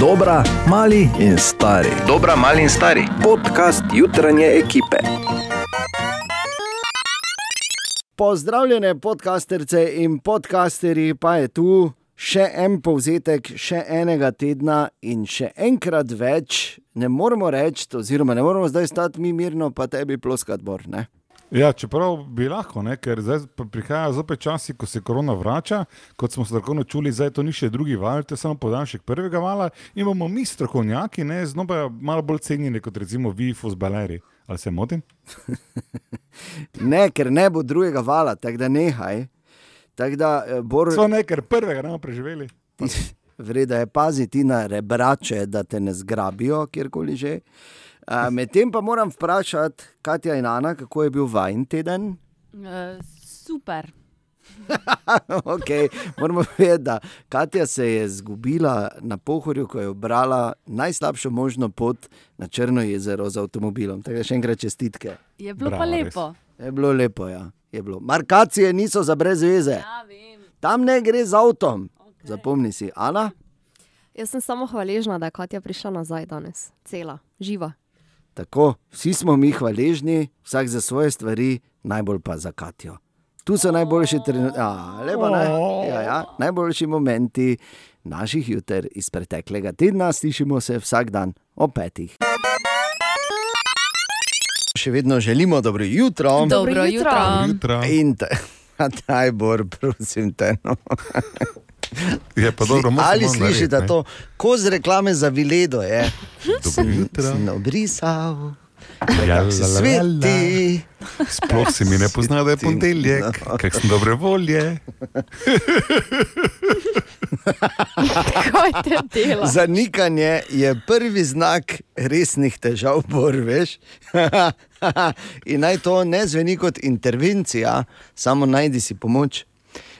Dobra, mali in stari. Dobra, mali in stari. Podcast jutranje ekipe. Pozdravljene, podcasterce in podcasterji, pa je tu še en povzetek, še enega tedna in še enkrat več. Ne moramo reči, oziroma ne moramo zdaj stati mi mirno, pa tebi ploskati bor. Ne? Ja, čeprav bi lahko, ne, ker zdaj prihajajo zopet časi, ko se korona vrača, kot smo strokovno čuli, zdaj to ni še drugi val, to je samo podaljšek prvega vala in bomo mi strokovnjaki, ne, znova malo bolj cenjeni kot recimo vi, fuzbaleri. Ali se motim? Ne, ker ne bo drugega vala, tako da nehaj. Tak da, eh, bor, So ne, ker prvega ne bomo preživeli. Vreda je paziti na rebrače, da te ne zgrabijo, kjerkoli že. A, Medtem pa moram vprašati, Katja in Ana, kako je bil vajen teden? Uh, super. okay, moramo vedeti, da Katja se je izgubila na pohorju, ko je obrala najslabšo možno pot na Črno jezero z avtomobilom. Tako da še enkrat čestitke. Je bilo Bravo, pa res. lepo. Je bilo lepo, ja. Je bilo. Markacije niso za brez veze. Ja, vem. Tam ne gre z avtom. Okay. Zapomni si, Ana. Jaz sem samo hvaležna, da je Katja prišla nazaj danes, cela, živa. Tako, vsi smo mi hvaležni, vsak za svoje stvari, najbolj pa za Katjo. Tu so najboljši trenutki, ja, lepo, ne? ja, ja, najboljši momenti naših juter iz preteklega tedna. Slišimo se vsak dan ob petih. Še vedno želimo dobro jutro. Dobro jutro. Jutra. In te, daj, Bor, prosim te. No. Je pa dobro, moramo Ali slišite narediti, to, ko z reklame za Viledo je? Dobro jutro. Sem obrisal, Ja, se sveti. Sploh si mi ne pozna, da je ponedeljek, kak sem dobre volje. Zanikanje je prvi znak resnih težav, bor, veš. In naj to ne zveni kot intervencija, samo najdi si pomoč.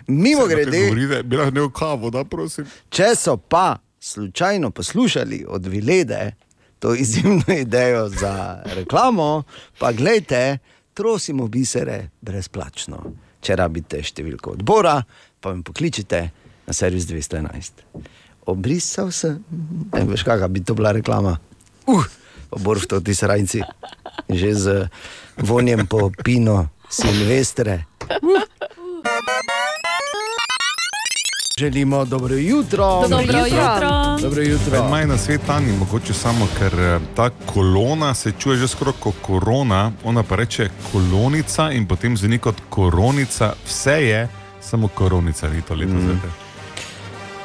Mimo grede, bi lahko v kavo, da prosim. če so pa slučajno poslušali od Vilede to izjemno idejo za reklamo, pa gledajte, trosimo bisere brezplačno. Če rabite številko odbora, pa mi pokličite na servis 211. Obrisal sem, ne veš, kakšna bi to bila reklama. Uh, obor v toti srajci, že z vonjem po pino Silvestre. Želimo dobro jutro. Dobro Dobro jutro. jutro. Dobro jutro. Maj na svet Ani, mogoče samo, ker eh, ta kolona se čuje že skoraj kot korona, ona pa reče kolonica in potem zveni kot koronica, vse je, samo koronica ni to lepo mm. zdaj.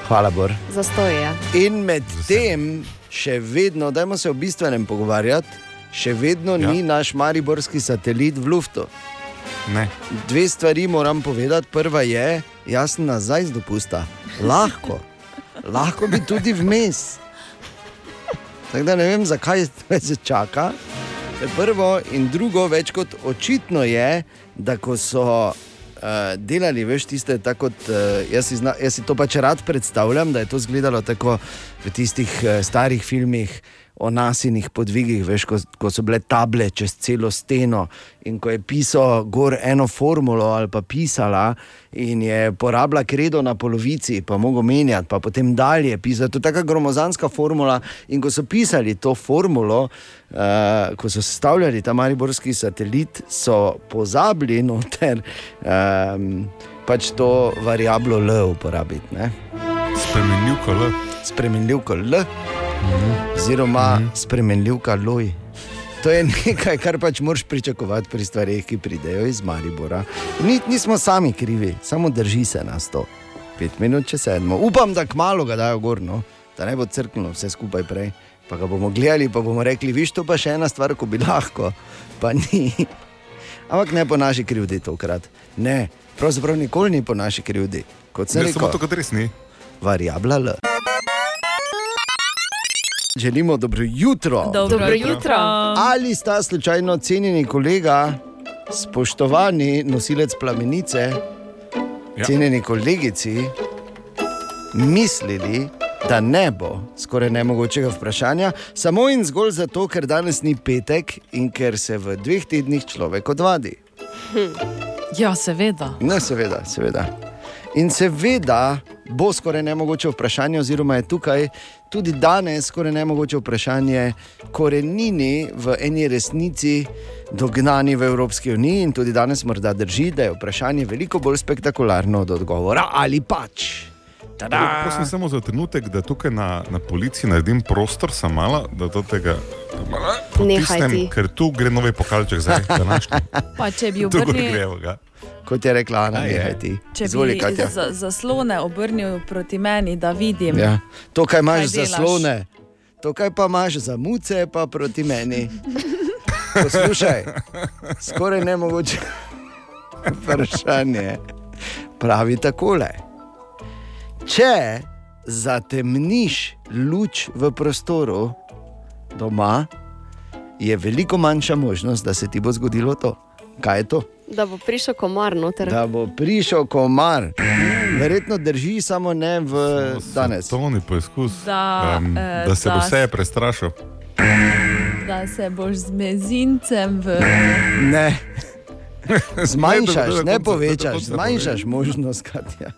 Hvala, Bor. Zastoj je. In medtem še vedno, dajmo se o bistvenem pogovarjati, še vedno. Ja. ni naš mariborski satelit v Luftu. Ne, Dve stvari moram povedati. Prva je, jaz sem nazaj z dopusta. Lahko, lahko bi tudi vmes. Tako da ne vem, zakaj se čaka. Prvo, in drugo, več kot očitno je, da ko so uh, delali, veš, tiste, tako kot uh, jaz, si zna, jaz si to pač rad predstavljam, da je to izgledalo tako v tistih uh, starih filmih. O nasinih podvigih, veš, ko, ko so bile table čez celo steno in ko je pisal gor eno formulo ali pa pisala in je porabila kredo na polovici, pa mogo menjati, pa potem dalje pisati. To je taka gromozanska formula. In ko so pisali to formulo, uh, ko so sestavljali ta mariborski satelit, so pozabili noter um, pač to variablo L uporabiti. Ne? spremenil kolo. Spremenljivko L, oziroma spremenljivka Loj. To je nekaj, kar pač moraš pričakovati pri stvareh, ki pridejo iz Maribora. Ni, nismo sami krivi, samo drži se nas to. Pet minut, če sedmo. Upam, da kmalo ga dajo gorno, da ne bo crknulo vse skupaj prej. Pa ga bomo gledali, pa bomo rekli, viš to pa še ena stvar, ko bi lahko, pa ni. Ampak ne po naši krivdi tokrat. Ne, pravzaprav nikoli ni po naši krivdi. Kot sem Ne, samo rekel, to, kot res ni. variabla L. Želimo dobro jutro. Dobro, Dobro jutro. jutro. Ali sta slučajno cenjeni kolega, spoštovani nosilec plamenice, ja. Cenjeni kolegici, mislili, da ne bo skoraj nemogočega vprašanja, samo in zgolj zato, ker danes ni petek in ker se v dveh tednih človek odvadi. Ja, seveda. Ne, seveda, seveda. In seveda bo skoraj nemogoče vprašanje, oziroma je tukaj tudi danes skoraj nemogoče vprašanje korenini v eni resnici dognani v Evropski uniji. In tudi danes morda drži, da je vprašanje veliko bolj spektakularno od odgovora ali pač. Tada! Prosim samo za trenutek, da tukaj na, na policiji naredim prostor, samo malo, da do tega potisnem, ti. ker tu gre novi pokalček za današnji. Pa če bi Tu Kot je rekla Ana, nehaj ti. če Izvoli, bi Katja. za, zaslone obrnil proti meni, da vidim. Ja. To, kaj imaš Kaj za slone, to, kaj pa imaš za muce, pa proti meni. Poslušaj, skoraj ne mogoče vprašanje. Pravi takole. Če zatemniš luč v prostoru doma, je veliko manjša možnost, da se ti bo zgodilo to. Kaj je to? Da bo prišel komar noter. Da bo prišel komar. Verjetno drži, samo ne v danes. To ni poskus. Da, em, eh, da se bo da vse s- prestrašil. Da se boš z mezincem v. Ne. Zmanjšaš, Ne, povečaš, zmanjšaš možnost, Katja.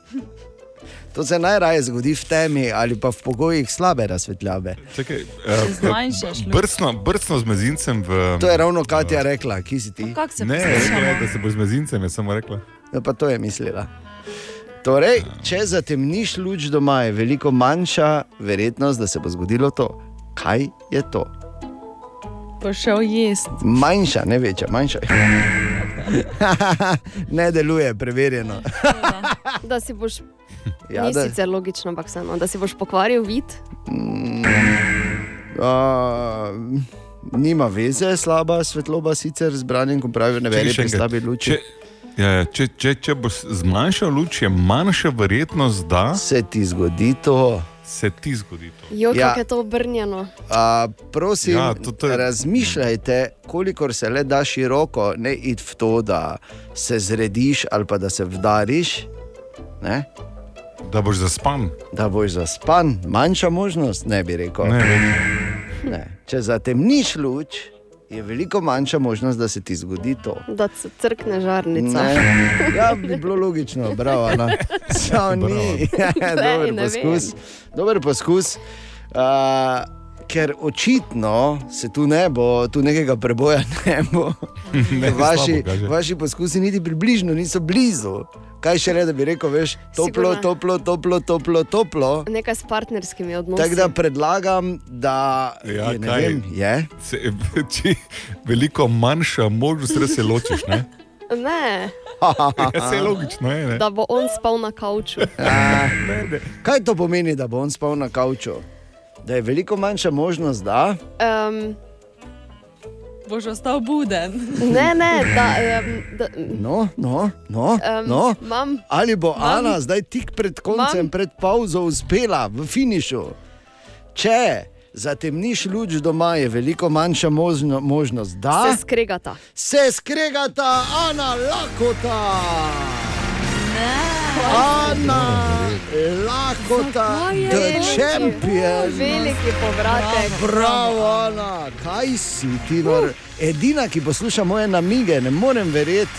To se najraje zgodi v temi ali pa v pogojih slabe razsvetljave. Čakaj, Zmanjšaš luč. brcno, brcno z mezincem v. To je ravno Katja rekla, ki si ti. Kako se Ne, poslušamo? rekla je, da se bo z mezincem, je samo rekla. Ja, pa to je mislila. Torej, če zatemniš luč doma, je veliko manjša verjetnost, da se bo zgodilo to. Kaj je to? Pošel jesti. Manjša, ne večja, manjša. ne deluje, preverjeno. Da si boš, Ja, ni da, sicer logično, ampak vseeno, da si boš pokvaril vid. uh, nima veze, slaba svetloba, sicer z branjem, ko pravijo, ne še pri slabi luči. Če, ja, ja, če, če, če boš zmanjšal luč, je manjša verjetnost, da Se ti zgodi to. se ti zgodi to. Jo, Ja. kako je to obrnjeno. A, prosim, Ja, to- to, je... razmišljajte, kolikor se le da široko, ne id v to, da se zrediš ali pa da se vdariš, ne? Da boš zaspan. da boš zaspan, manjša možnost, ne bi rekel. Ne. Ne. Če zatemniš luč, je veliko manjša možnost, da se ti zgodi to. Da se crkne žarnica. Ne. Ja, bi bilo logično, bravo. Ana. Samo ni. Dober ne poskus. Dober poskus. Uh, ker očitno se tu ne bo, tu nekega preboja ne bo. Ne, vaši, slabo vaši poskusi niti približno niso blizu. Kaj še le, da bi rekel, veš, toplo, Sigurno. toplo, toplo, toplo, toplo. Nekaj s partnerskimi odnosi. Tako da predlagam, da Ja, je, ne kaj? vem, je. Se, či, veliko manjša možnost, da se ločiš. Ne? Ne, Ja, se je logično, je, ne? da bo on spal na kavču. A, kaj to pomeni, da bo on spal na kavču? Da je veliko manjša možnost, da. Um, Boš ostal buden. ne, ne, da. Um, da No, no, no, um, no. Mam, Ali bo Mam. Ana zdaj tik pred koncem, Mam. pred pauzo, uspela v finišu? Če zatemniš luč doma, je veliko manjša možno, možnost, da se skregata. se skregata Ana Lakota. Ana Lakota, the champion. Veliki povratek. Bravo, Ana, kaj si ti? Nor? Edina, ki posluša moje namige, ne morem verjeti.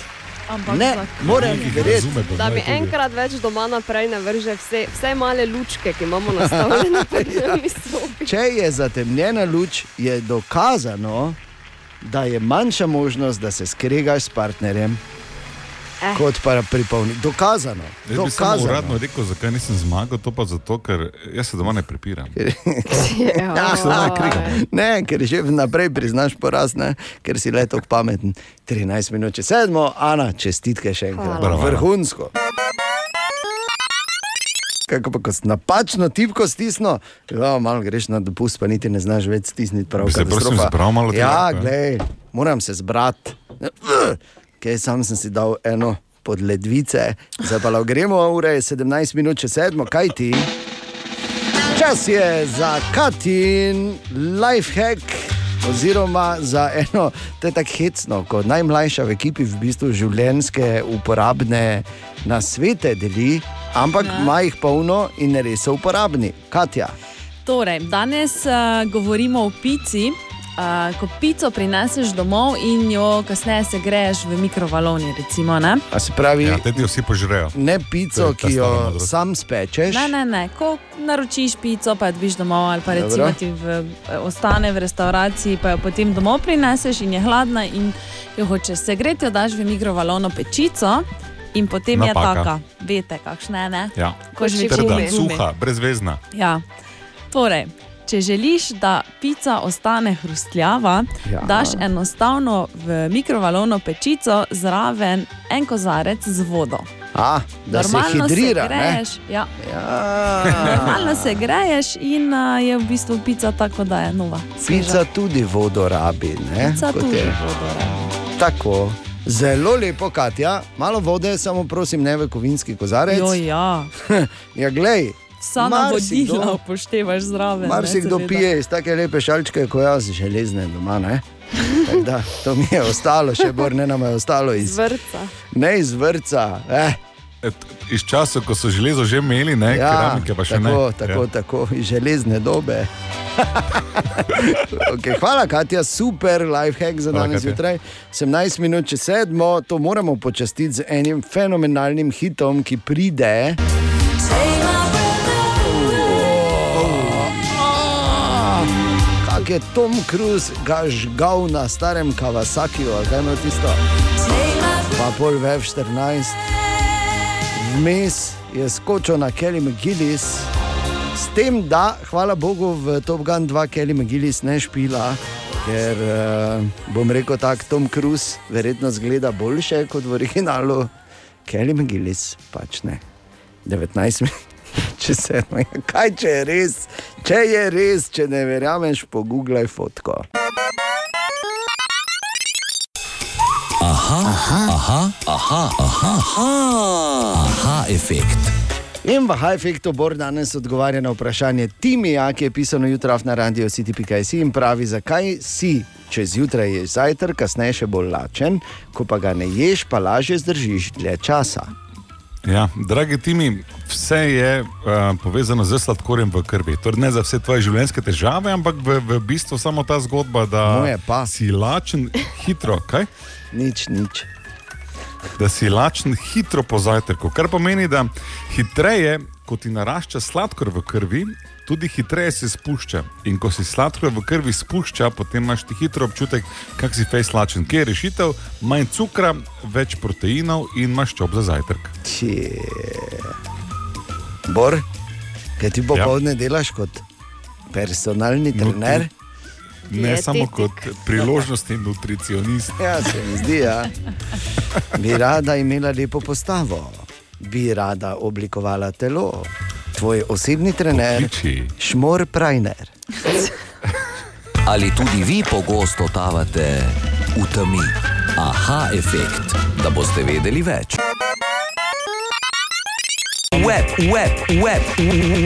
Ampak Ne, morem verjeti. Da bi enkrat več doma naprej ne vrže vse, vse male lučke, ki imamo nastavljene pred nami sobi. Če je zatemnjena luč, je dokazano, da je manjša možnost, da se skregaš s partnerjem, Eh. kot pa pri polni. Dokazano. Jaz bi samo dokazano. uradno rekel, zakaj nisem zmagal, to pa zato, ker jaz se doma ne prepiram. Ja, se ne krigam. Ne, ker že vnaprej priznaš poraz, ne? ker si le tako pameten. 13 minut, če sedmo, Ana, čestitke še enkrat. Hvala. Vrhunsko. Kako pa, ko si napačno tipko stisnil, ja, malo greš na dopust, pa niti ne znaš več stisniti prav. Se prosim katastrofa. zbral malo tega, Ja, glej, moram se zbrati. Kaj, sam sem si dal eno pod ledvice, zdaj pa gremo, ura je 17 minut, če sedmo, kaj ti? Čas je za Katin lifehack. Oziroma, za eno, to je tako hecno, kot najmlajša v ekipi v bistvu življenjske uporabne nasvete deli, ampak Ja. ima jih polno in res so uporabni. Katja, Torej, danes uh, govorimo o pici uh, ko pico prineseš domov in jo kasneje segreješ v mikrovaloni. Recimo, ne? A se pravi, Ja, te ti vsi požrejo. ne pico, je ki jo sam spečeš. Ne, ne, ne. Ko naročiš pico, pa jo dobiš domov, ali pa recimo Dobro. ti v, eh, ostane v restavraciji, pa jo potem domov prineseš in je hladna in jo hočeš segreti, jo daš v mikrovalovno pečico in potem Napaka. je taka, veste, kakšna je. ne? Ja. Ko že večina Trda, gumi. suha, brezvezna. Ja. Torej, če želiš, da pica ostane hrustljava, Ja. daš enostavno v mikrovalovno pečico zraven en kozarec z vodo. A, da se Normalno hidrira. ne? greješ, ja, Ja. normalno se greješ in uh, je v bistvu pica tako, da je nova. sveža. Pica tudi vodo rabi. Tudi vodo. rabi. Tako. Zelo lepo, Katja, malo vode, samo prosim, ne v kovinski kozarec. Jo, ja. Ja, glej, Vsa Marsikdo- navodila upoštevaš zraven. Mar si ne, kdo seveda. pije iz take lepe šalčke, kot jaz, železne doma. Ne? Da, to mi je ostalo, še bolj ne nam je ostalo iz, Zvrca. ne iz vrca. Eh, Et, iz časov, ko so železo že imeli, ne, ja, keramike pa še tako, ne. tako, ja. tako, iz železne dobe. okay, hvala, Katja, super life hack za Hvala, danes zjutraj. 17 minut čez sedmo, to moramo počastiti z enim fenomenalnim hitom, ki pride. Kak je Tom Cruise ga žgal na starem Kawasakiju, ali ima tisto? Pa pol v F14. Vmes je skočil na Kelly McGillis, s tem, da, hvala Bogu, v Top Gun 2 Kelly McGillis ne špila, ker uh, bom rekel tako, Tom Cruise verjetno zgleda boljše kot v originalu, Kelly McGillis pač ne. 19 minut. Če se, kaj če je res, če je res, če ne verjameš, pogooglej fotko. Aha, efekt. In v Hajfektu Bor danes odgovarja na vprašanje Timija, ki je pisano jutraj na radio City.js in pravi, zakaj si, če zjutraj ješ zajtrk, kasneje še bolj lačen, ko pa ga ne ješ, pa lažje zdržiš dlje časa. Ja, dragi Timi, vse je uh, povezano z sladkorjem v krvi. Torej, ne za vse tvoje življenjske težave, ampak v, v bistvu samo ta zgodba, da Moje pa. si lačen hitro. Kaj? Nič, nič. da si lačen hitro po zajtrku. Kar pomeni, da hitreje, ko ti narašča sladkor v krvi, tudi hitreje se spušča. In ko si sladkor v krvi spušča, potem imaš ti hitro občutek, kak si fejs lačen. Kje je rešitev? Manj cukra, več proteinov in maščob za zajtrk. Če... Bor, kaj ti popoldne ja. delaš kot personalni No, trener? Ne Dietetik. samo kot priložnostni nutricionist. Ja, se mi zdi, ja. Bi rada imela lepo postavo, bi rada oblikovala telo. Tvoj osebni trener, Pokliči. Šmor Prajner. Ali tudi vi pogosto totavate v temi? Aha, efekt, da boste vedeli več. Web, web, web,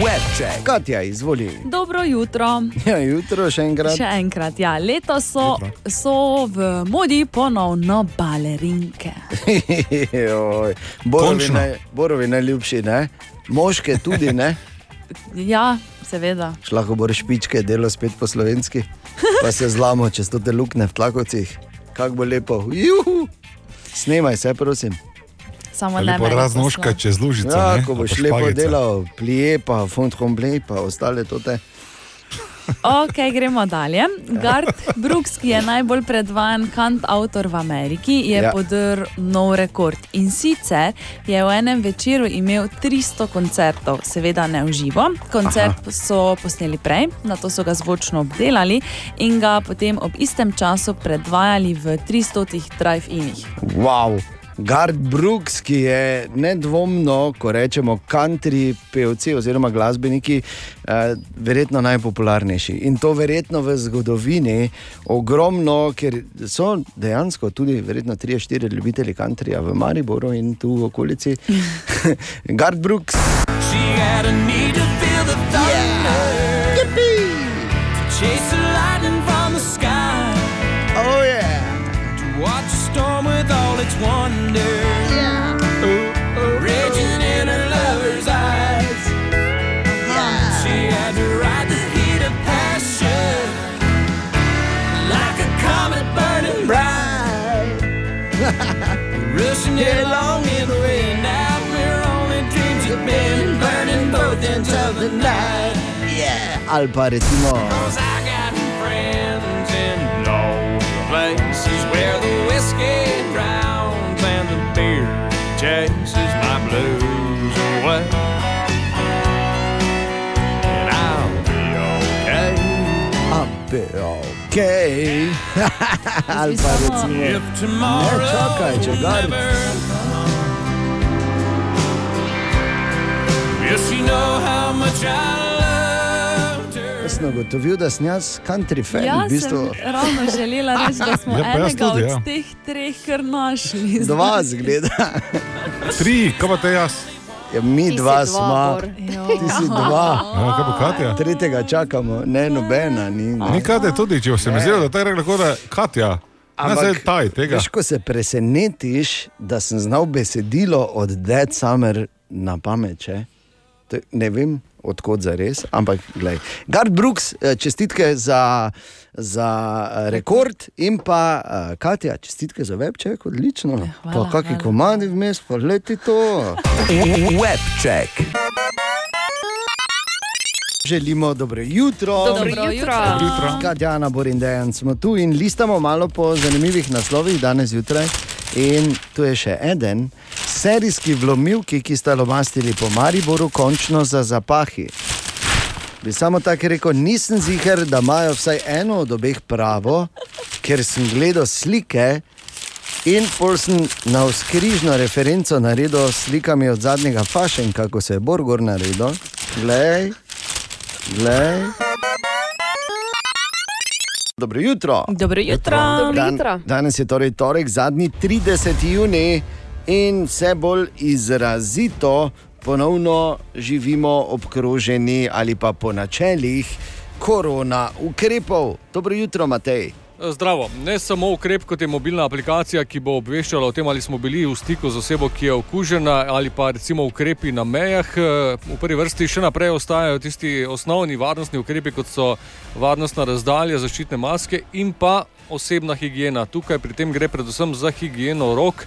web check. Katja, izvoli. Dobro jutro. Ja, jutro še enkrat. Še enkrat, ja. letos so, so v modi ponovno balerinke. Joj, Borovi, naj, borovi najljubši, ne? Moške tudi ne. Ja, seveda. Šlahko bo špičke, delo spet po slovenski, pa se zlamo čez to te lukne v tlakovcih. Kako bo lepo. Juhu. Snemaj se, prosim. Samo ne mene raznožka čez lužico. Ja, ne, ko boš lepo delal, plije pa font komplej, pa ostale tote. Ok, gremo dalje. Gard Brooks, ki je najbolj predvajan kant avtor v Ameriki, je Ja. ja. podrl nov rekord. In sicer je v enem večeru imel 300 koncertov, seveda ne v živo. Koncert Aha. so posneli prej, na to so ga zvočno obdelali in ga potem ob istem času predvajali v 300 drive-inih. Wow. Gard Brooks, ki je nedvomno, ko rečemo country pevci oziroma glasbeniki, eh, verjetno najpopularnejši. In to verjetno v zgodovini ogromno, ker so dejansko tudi verjetno 3-4 ljubitelji countryja v Mariboru in tu v okolici. Gard Brooks. A need to the. Chase the lightning from the sky. Oh yeah. To watch a storm with all its wonder. Recimo. If tomorrow Ne, čakaj, če gar- never comes. Yes, you know how much I sem ugotovil, da sem jaz country fan. Ja, v bistvu. sem ravno želela reči, da smo Ja, enega tudi, od ja. teh treh kar našli. Dva zgleda. Tri, kaj pa te jaz? Ja, mi dva dva, smo. Bor. Ti si dva. Ja, kaj pa Katja? Tretjega čakamo, ne nobena. Ni, Ni Katja tudi, če se mi zdi, da je tako lahko, da Katja. Ne, zdaj taj tega. Veš, ko se presenetiš, da sem znal besedilo od Dead Summer na pamet. če? To- Ne vem, odkot za res, ampak gledaj. Gard Brooks, eh, čestitke za, za eh, rekord in pa eh, Katja, čestitke za webček, odlično. hvala, pa kakšni komadi vmes, pa leti to. Webček. Želimo dobro jutro. Dobro Dobro jutro. jutro. Katjana Borindejan smo tu in listamo malo po zanimivih naslovih danes zjutraj. In tu je še en, serijski vlomilki, ki sta lomastili po Mariboru, končno za zapahi. Bi samo tako rekel, nisem ziger, da imajo vsaj eno od obeh pravo, ker sem gledal slike in pol sem na vzkrižno referenco naredil s slikami od zadnjega fašen, kako se je Borgor naredil. Glej, glej. Dobro jutro. Dobro jutro. Dobro jutro. danes je torej torek, zadnji 30. juni in vse bolj izrazito ponovno živimo obkroženi ali pa po načelih korona ukrepov. Dobro jutro, Matej. Zdravo. Ne samo ukrep, kot je mobilna aplikacija, ki bo obveščala o tem, ali smo bili v stiku z osebo, ki je okužena, ali pa recimo ukrepi na mejah. Eh, V prvi vrsti še naprej ostajajo tisti osnovni varnostni ukrepi, kot so varnostna razdalja, zaščitne maske in pa osebna higiena. Tukaj pri tem gre predvsem za higieno rok.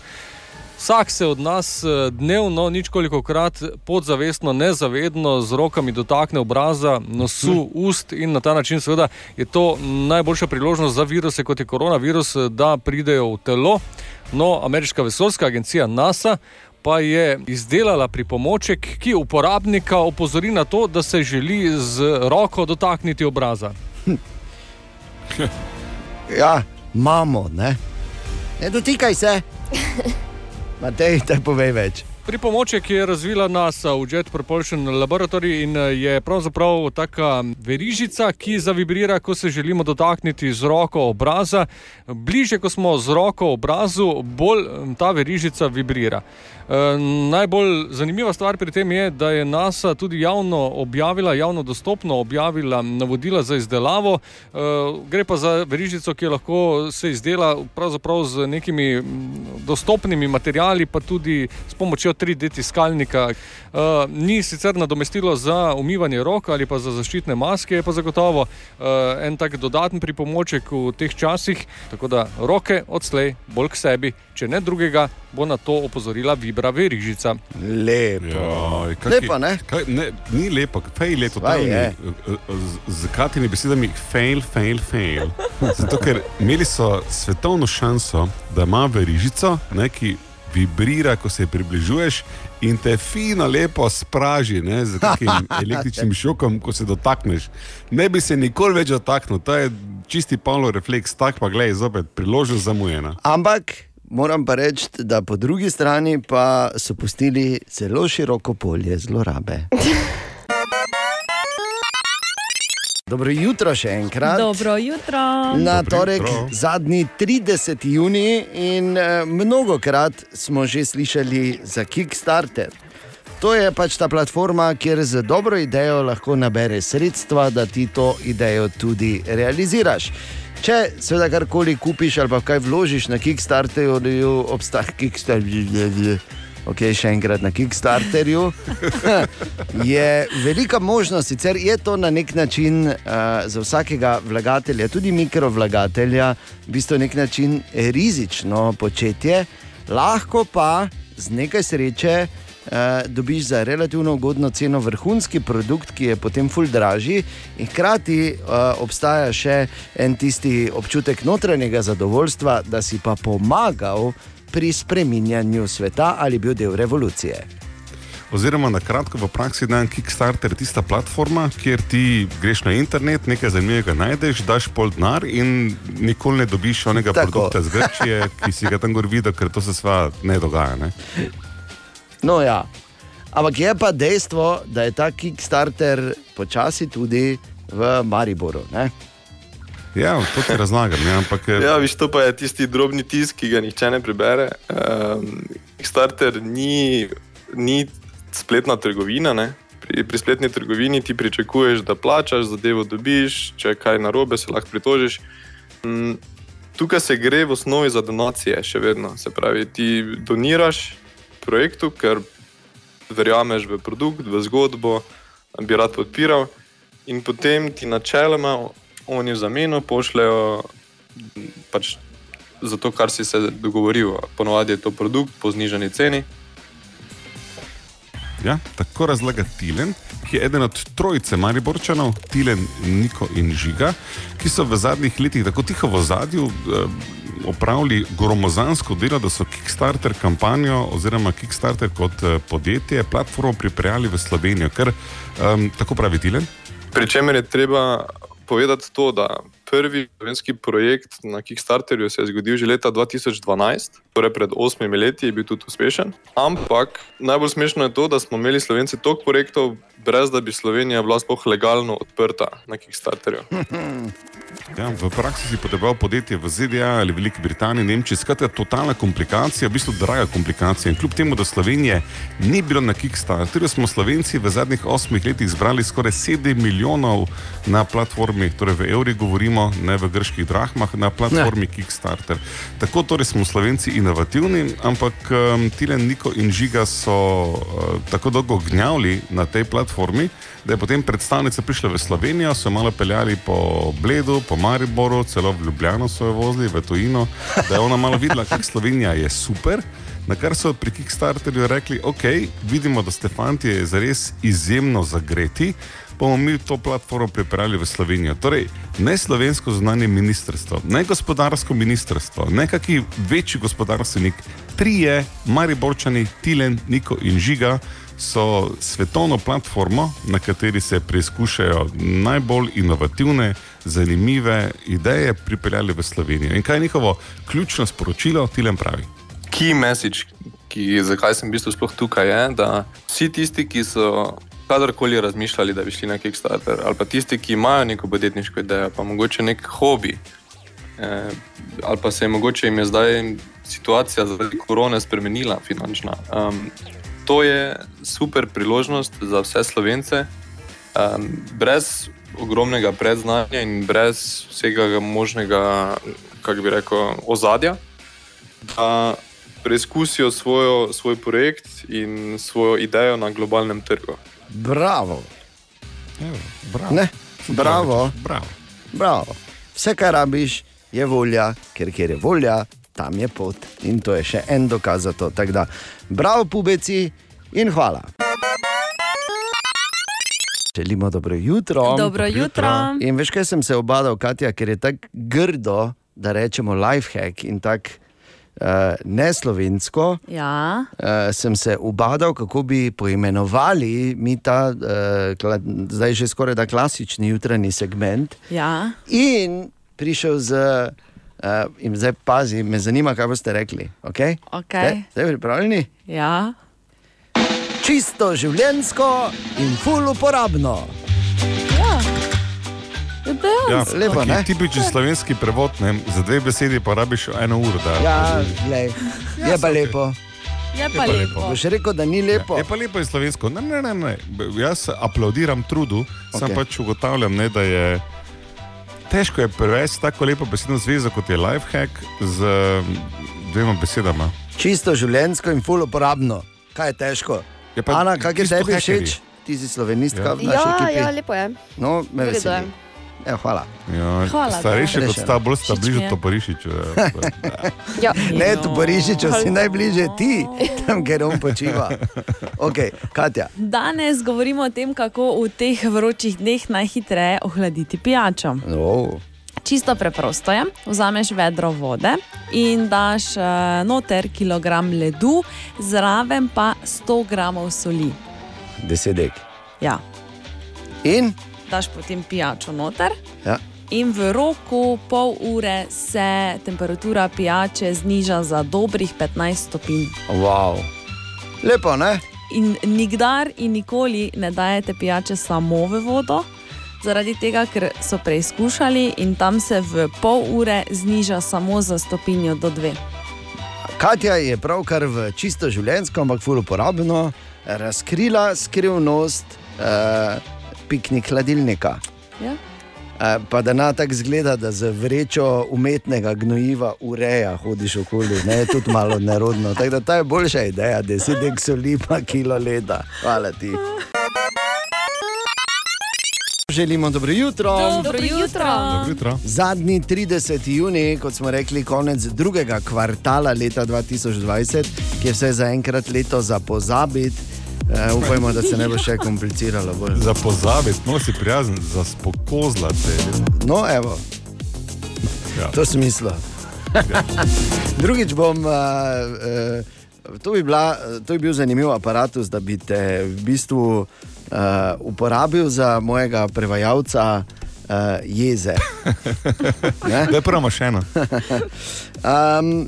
Vsak se od nas eh, dnevno, ničkoliko krat, podzavestno, nezavedno z rokami dotakne obraza, nosu, ust in na ta način, seveda, je to najboljša priložnost za viruse, kot je koronavirus, eh, da pridejo v telo. No, ameriška vesoljska agencija NASA pa je izdelala pripomoček, ki uporabnika opozori na to, da se želi z roko dotakniti obraza. Ja, imamo, ne? Ne dotikaj se. Matej, te povej več. Pripomoček je razvila NASA v Jet Propulsion Laboratory eh, je pravzaprav taka verižica, ki zavibrira, ko se želimo dotakniti z roko obraza. Bliže, ko smo z roko obrazu, bolj eh, ta verižica vibrira. E, najbolj zanimiva stvar pri tem je, da je NASA tudi javno objavila, javno dostopno objavila navodila za izdelavo. E, gre pa za verižico, ki lahko se izdela pravzaprav z nekimi dostopnimi materiali, pa tudi s pomočjo 3D tiskalnika. E, ni sicer nadomestilo za umivanje rok ali pa za zaščitne maske, je pa zagotovo en tak dodaten pripomoček v teh časih. Tako da roke odslej bolj k sebi, če ne drugega, bo na to opozorila Vibra verižica. Lepo. Joj, kaki- Lepo, ne? Kaj, ne, ni lepo, fej je totalni. je. Z, katimi besedami fail, fail, fail. Zato, ker imeli so svetovno šanso, da ima verižico, ne, ki vibrira, ko se približuješ in te fino lepo spraži ne, z nekim električnim šokom, ko se dotakneš. Ne bi se nikoli več dotaknil, to je čisti Pavlo refleks, tak pa gledaj, zopet priložnost zamujena. Ampak moram pa reči, da po drugi strani pa so pustili zelo široko polje zlorabe. Dobro jutro še enkrat. Dobro jutro. Na Dobro torek, jutro. zadnji 30. juni, in eh, mnogokrat smo že slišali za Kickstarter. To je pač ta platforma, kjer z dobro idejo lahko nabereš sredstva, da ti to idejo tudi realiziraš. Če seveda karkoli kupiš ali pa kaj vložiš na Kickstarterju, obstaja Kickstarter. Ok, še enkrat na Kickstarterju. je velika možnost, sicer je to na nek način uh, za vsakega vlagatelja, tudi mikrovlagatelja, v bistvu nek način rizično početje, lahko pa z nekaj sreče Uh, dobiš za relativno ugodno ceno vrhunski produkt, ki je potem ful dražji, in hkrati uh, obstaja še en tisti občutek notranjega zadovoljstva, da si pa pomagal pri spreminjanju sveta ali bil del revolucije. Oziroma, na kratko, v praksi dan Kickstarter je tista platforma, kjer ti greš na internet, nekaj zanimivega najdeš, daš pol denar in nikoli ne dobiš onega Tako. produkta z Grčije, ki si ga tam gor videl, ker to se sva ne dogaja. Ne? No, ja. Ampak je pa dejstvo, da je ta Kickstarter počasi tudi v Mariboru. Ne? Ja, to ti razlagam. Ne? Ampak, eh, Ja, viš, to pa je tisti drobni tisk, ki ga nihče ne prebere. Um, Kickstarter ni, ni spletna trgovina. Ne? Pri, pri spletni trgovini ti pričakuješ, da plačaš, zadevo dobiš, če je kaj narobe, se lahko pritožiš. Um, tukaj se gre v osnovi za donacije, še vedno. Se pravi, ti doniraš projektu, ker verjameš v produkt, v zgodbo, bi rad podpiral, in potem ti načeloma oni v zameno pošljajo pač za to, kar si se dogovoril. Ponovadi je to produkt po znižani ceni. Ja, tako razlaga Tilen, ki je eden od trojice Mariborčanov, Tilen, Niko in Žiga, ki so v zadnjih letih tako tiho v zadju eh, opravili gromozansko delo, da so Kickstarter kampanjo oziroma Kickstarter kot eh, podjetje, platformo pripeljali v Slovenijo. Ker, um, tako pravi Tilen. Pri čemer je treba povedati to, da prvi slovenski projekt na Kickstarterju se je zgodil že leta 2012, torej pred osmimi leti je bil tudi uspešen. Ampak najbolj smešno je to, da smo imeli Slovenci toliko projektov, brez da bi Slovenija bila sploh legalno odprta na Kickstarterju. Ja, v praksi si potreboval podjetje v ZDA ali Veliki Britaniji, Nemčiji, skratka, totalna komplikacija, v bistvu draga komplikacija. In kljub temu, da Slovenije ni bilo na Kickstarterju, smo Slovenci v zadnjih osmih letih zbrali skoraj 7 milijonov na platformi, torej v evrih govorimo, ne v grških drahmah, na platformi ne. Kickstarter. Tako torej smo Slovenci inovativni, ampak um, Tilen, Niko in Žiga so uh, tako dolgo gnjavili na tej platformi, da je potem predstavnica prišla v Slovenijo, so malo peljali po Bledu, po Mariboru, celo v Ljubljano so jo vozili, v Tujino, da je ona malo videla, kako Slovenija je super. Na kar so pri Kickstarterju rekli, ok, vidimo, da ste fanti zares izjemno zagreti, bomo mi to platformo pripeljali v Slovenijo. Torej, ne slovensko zunanje ministrstvo, ne gospodarsko ministrstvo, ne kakšen večji gospodarstvenik, trije, Mariborčani, Tilen, Niko in Žiga so svetovno platformo, na kateri se preizkušajo najbolj inovativne, zanimive ideje, pripeljali v Slovenijo. In kaj je njihovo ključno sporočilo, Tilen pravi? Key message, ki, zakaj sem v bistvu sploh tukaj, je, da vsi tisti, ki so kadarkoli razmišljali, da bi šli na Kickstarter, ali pa tisti, ki imajo neko podjetniško idejo, pa mogoče nek hobi, eh, ali pa se je mogoče jim je zdaj situacija zaradi korone spremenila finančna. Um, to je super priložnost za vse slovence, um, brez ogromnega predznanja in brez vsega možnega, kako bi rekel, ozadja, da preizkusijo svojo, svoj projekt in svojo idejo na globalnem trgu. Bravo. Evo, bravo. Ne, bravo. bravo. Bravo. Vse, kar rabiš, je volja, ker kjer je volja, tam je pot. In to je še en dokaz za to. Tako da, bravo, pubeci in hvala. Želimo dobro jutro. Dobro jutro. In veš, kaj sem se obadal, Katja, ker je tako grdo, da rečemo lifehack in tako uh, neslovensko. Ja. Uh, sem se ubadal, kako bi poimenovali mi ta uh, kla, zdaj že skoraj da klasični jutranji segment. Ja. In prišel z, uh, in zdaj pazi, me zanima, kaj boste rekli. Okay? Okej. Ste, ste pripravljeni? Ja. Čisto življensko in ful uporabno. Ja. Je Ja. Lepo, ne? Tipični slovenski prevod, ne? za dve besedi pa rabiš eno uro. Da, Ja, glej, je pa lepo. Je pa lepo. Boš rekel, da ni lepo. Je pa lepo je slovensko. Ne, ne, ne, ne. Jaz aplaudiram trudu, okay. sam pač ugotavljam, ne, da je težko je prevesti tako lepo besedno zvezo kot je lifehack z dvema besedama. Čisto življensko in ful uporabno. Kaj je težko? Je pa Ana, kaj je tebi všeč? Ti si slovenistka Ja. v naši Ja, ekipi. ja, lepo je. No, me veseli. Ja, hvala. Ja, Hvala, starejši da. kot sta, bolj sta bližje je. Toporišiču. Ja. Ne, tu Parižiču si najbližje ti, tam, kjer on počiva. Ok, Katja. Danes govorimo o tem, kako v teh vročih dneh najhitreje ohladiti pijačo. Oh. Čisto preprosto je. Vzameš vedro vode in daš uh, noter kilogram ledu, zraven pa 100 gramov soli. Desetek. Ja. In? Daš potem pijačo noter. Ja. In v roku pol ure se temperatura pijače zniža za dobrih 15 stopinj. Wow. Lepo, ne? In nikdar in nikoli ne dajete pijače samo v vodo, zaradi tega, ker so preizkušali in tam se v pol ure zniža samo za stopinjo do dve. Katja je pravkar v čisto življenjsko, ampak ful uporabno razkrila skrivnost uh, piknik hladilnika. Ja? Pa da na tak zgleda, da z vrečo umetnega gnojiva ureja, hodiš okoli, ne je tudi malo nerodno. Tako da ta je boljša ideja, da si dek soli pa kilo leda. Hvala ti. Želimo dobro jutro. Dobro jutro. Dobro jutro. Zadnji 30. juni, kot smo rekli, konec drugega kvartala leta 2020, ki je vse zaenkrat leto za pozabiti. Uh, upajmo, da se ne bo še kompliciralo. Bolj. Za pozabiti, no si prijazen, za spokozlate. No, evo, Ja. to smislo. Drugič bom. Uh, uh, to, bi bila, to bi bil zanimiv aparat, da bi te v bistvu uh, uporabil za mojega prevajalca uh, jeze. Ne? Da je prva mašina. Um,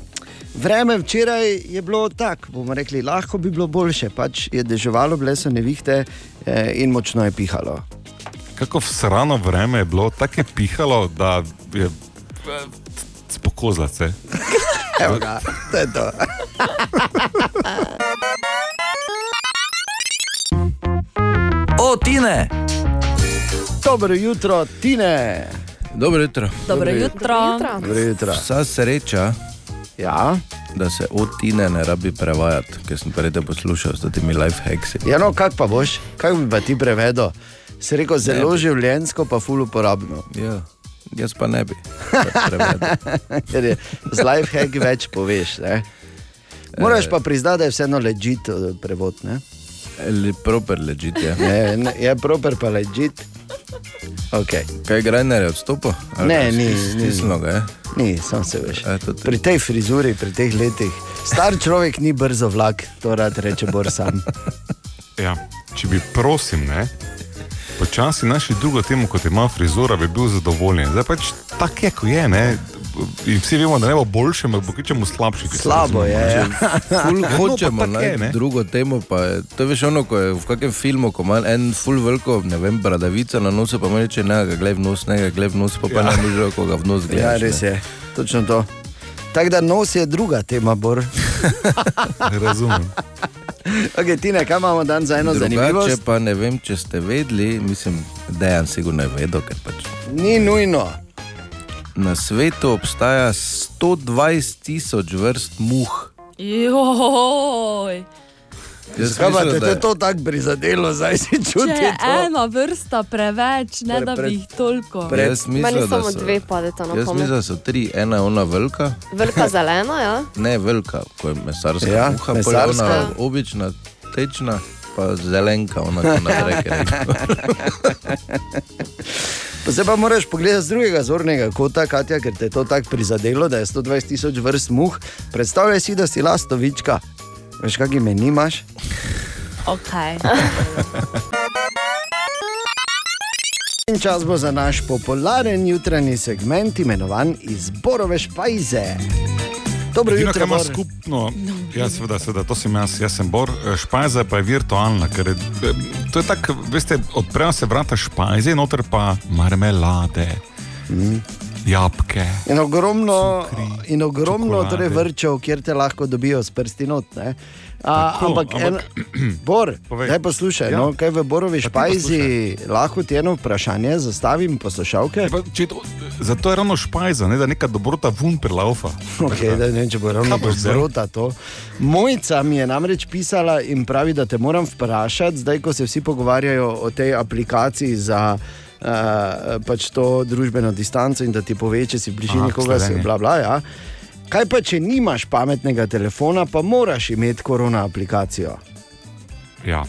vreme včeraj je bilo tako, bomo rekli, lahko bi bilo boljše, pač je deževalo, bile so nevihte eh, in močno je pihalo. Kako vsrano vreme je bilo, tako je pihalo, da je spokozlate. Evo ga, to je to. O, Tine! Dobro jutro, Tine. Dobro jutro. Dobro jutro. Dobro jutro. Vsa sreča, Ja, da se od Tine ne rabi prevajati, ker sem prej poslušal s temi life hacksi. ja no, kak pa boš, kaj bi pa ti prevedel? Si rekel zelo bi. življensko, pa ful uporabno. Ja, jaz pa ne bi. Ker je z life hack več poveš. Ne? Moraš pa priznati, da je vseeno ležit prevod. Ne? Ali proper ležite. je. Ne, ne, je proper pa ležit. Okay. Kaj Grajner je odstopil? Ali Ne, ni, stis- ni. Stisnilo ga je. Ni, sam se veš. E, Pri tej frizuri, pri teh letih, star človek ni brzo vlak, to rad reče Bor sam. Ja, če bi prosim, ne, počasi našli drugo temu, kot ima frizura, bi bil zadovoljen. Zdaj pač tako je, ko je. Ne. In vsi vemo, da ne bo boljše, ampak bo kvečemu slabše. če Slabo je. Ja. Ful Ja, no, hočemo tako je, ne. drugo temo. Pa je, to je veš ono, ko je v kakšnem filmu, ko ima en full veliko, ne vem, bradavica na nosu, pa mu reče, ne, ga gled v nos, ne, ga gled v nos, pa pa Ja. ne može, ko ga v nos ja, gledaš. res ne. je, točno to. Tako da nos je druga tema, Bor. Razumem. Okay, Tine, kaj imamo dan za eno Drugače zanimivost? pa ne vem, če ste vedeli, mislim, da je sigurno je vedel, ker pač Ni nujno. Na svetu obstaja 120 tisoč vrst muh. Joj. Zakaj pa te da je to tako prizadelo, zdaj si Če čuti je to? ena vrsta preveč, ne Pre- da pre- bi jih toliko. pre- Jaz Meni mislim, da samo so, dve padeta na jaz mislim, pamet. da so tri, ena je ona velika, Velika zelena, ja. ne velika, ko je mesarska Ja, muha, pol je ona mesarska. obična, tečna, pa zelenka, ona ko naprej gre. Zdaj pa moraš pogledati z drugega zornega kota, Katja, ker te je to tako prizadelo, da je 120 tisoč vrst muh. Predstavljaj si, da si lastovička. Veš, kak ime nimaš? Okay. In čas bo za naš popularen jutranji segment, imenovan Izborove špajze. Dobro Edino, jutro, kar ima skupno, ja, seveda, seveda, to sem jaz, jaz sem Bor, eh, špajza pa je virtualna, ker je, eh, to je tako, veste, odprejo se vrata špajze, noter pa marmelade, Mhm. Jabke. In ogromno, Cukri, in ogromno čokolade. torej vrčev, kjer te lahko dobijo s prsti not. ne. A, Tako, ampak, ampak- en, Bor, daj poslušaj, Ja. no, kaj v Borovi špajzi lahko ti eno vprašanje zastavim, poslušalke. Pa, to, zato je ravno špajza, ne, da neka dobrota vun prelaufa. Okay, da ne če bo ravno zrota to. Mojca mi je namreč pisala in pravi, da te moram vprašati, zdaj ko se vsi pogovarjajo o tej aplikaciji za uh, pač to družbeno distanco in da ti pove, če si bližini koga si. Bla, bla, ja. Kaj pa, če nimaš pametnega telefona, pa moraš imeti korona aplikacijo? Ja.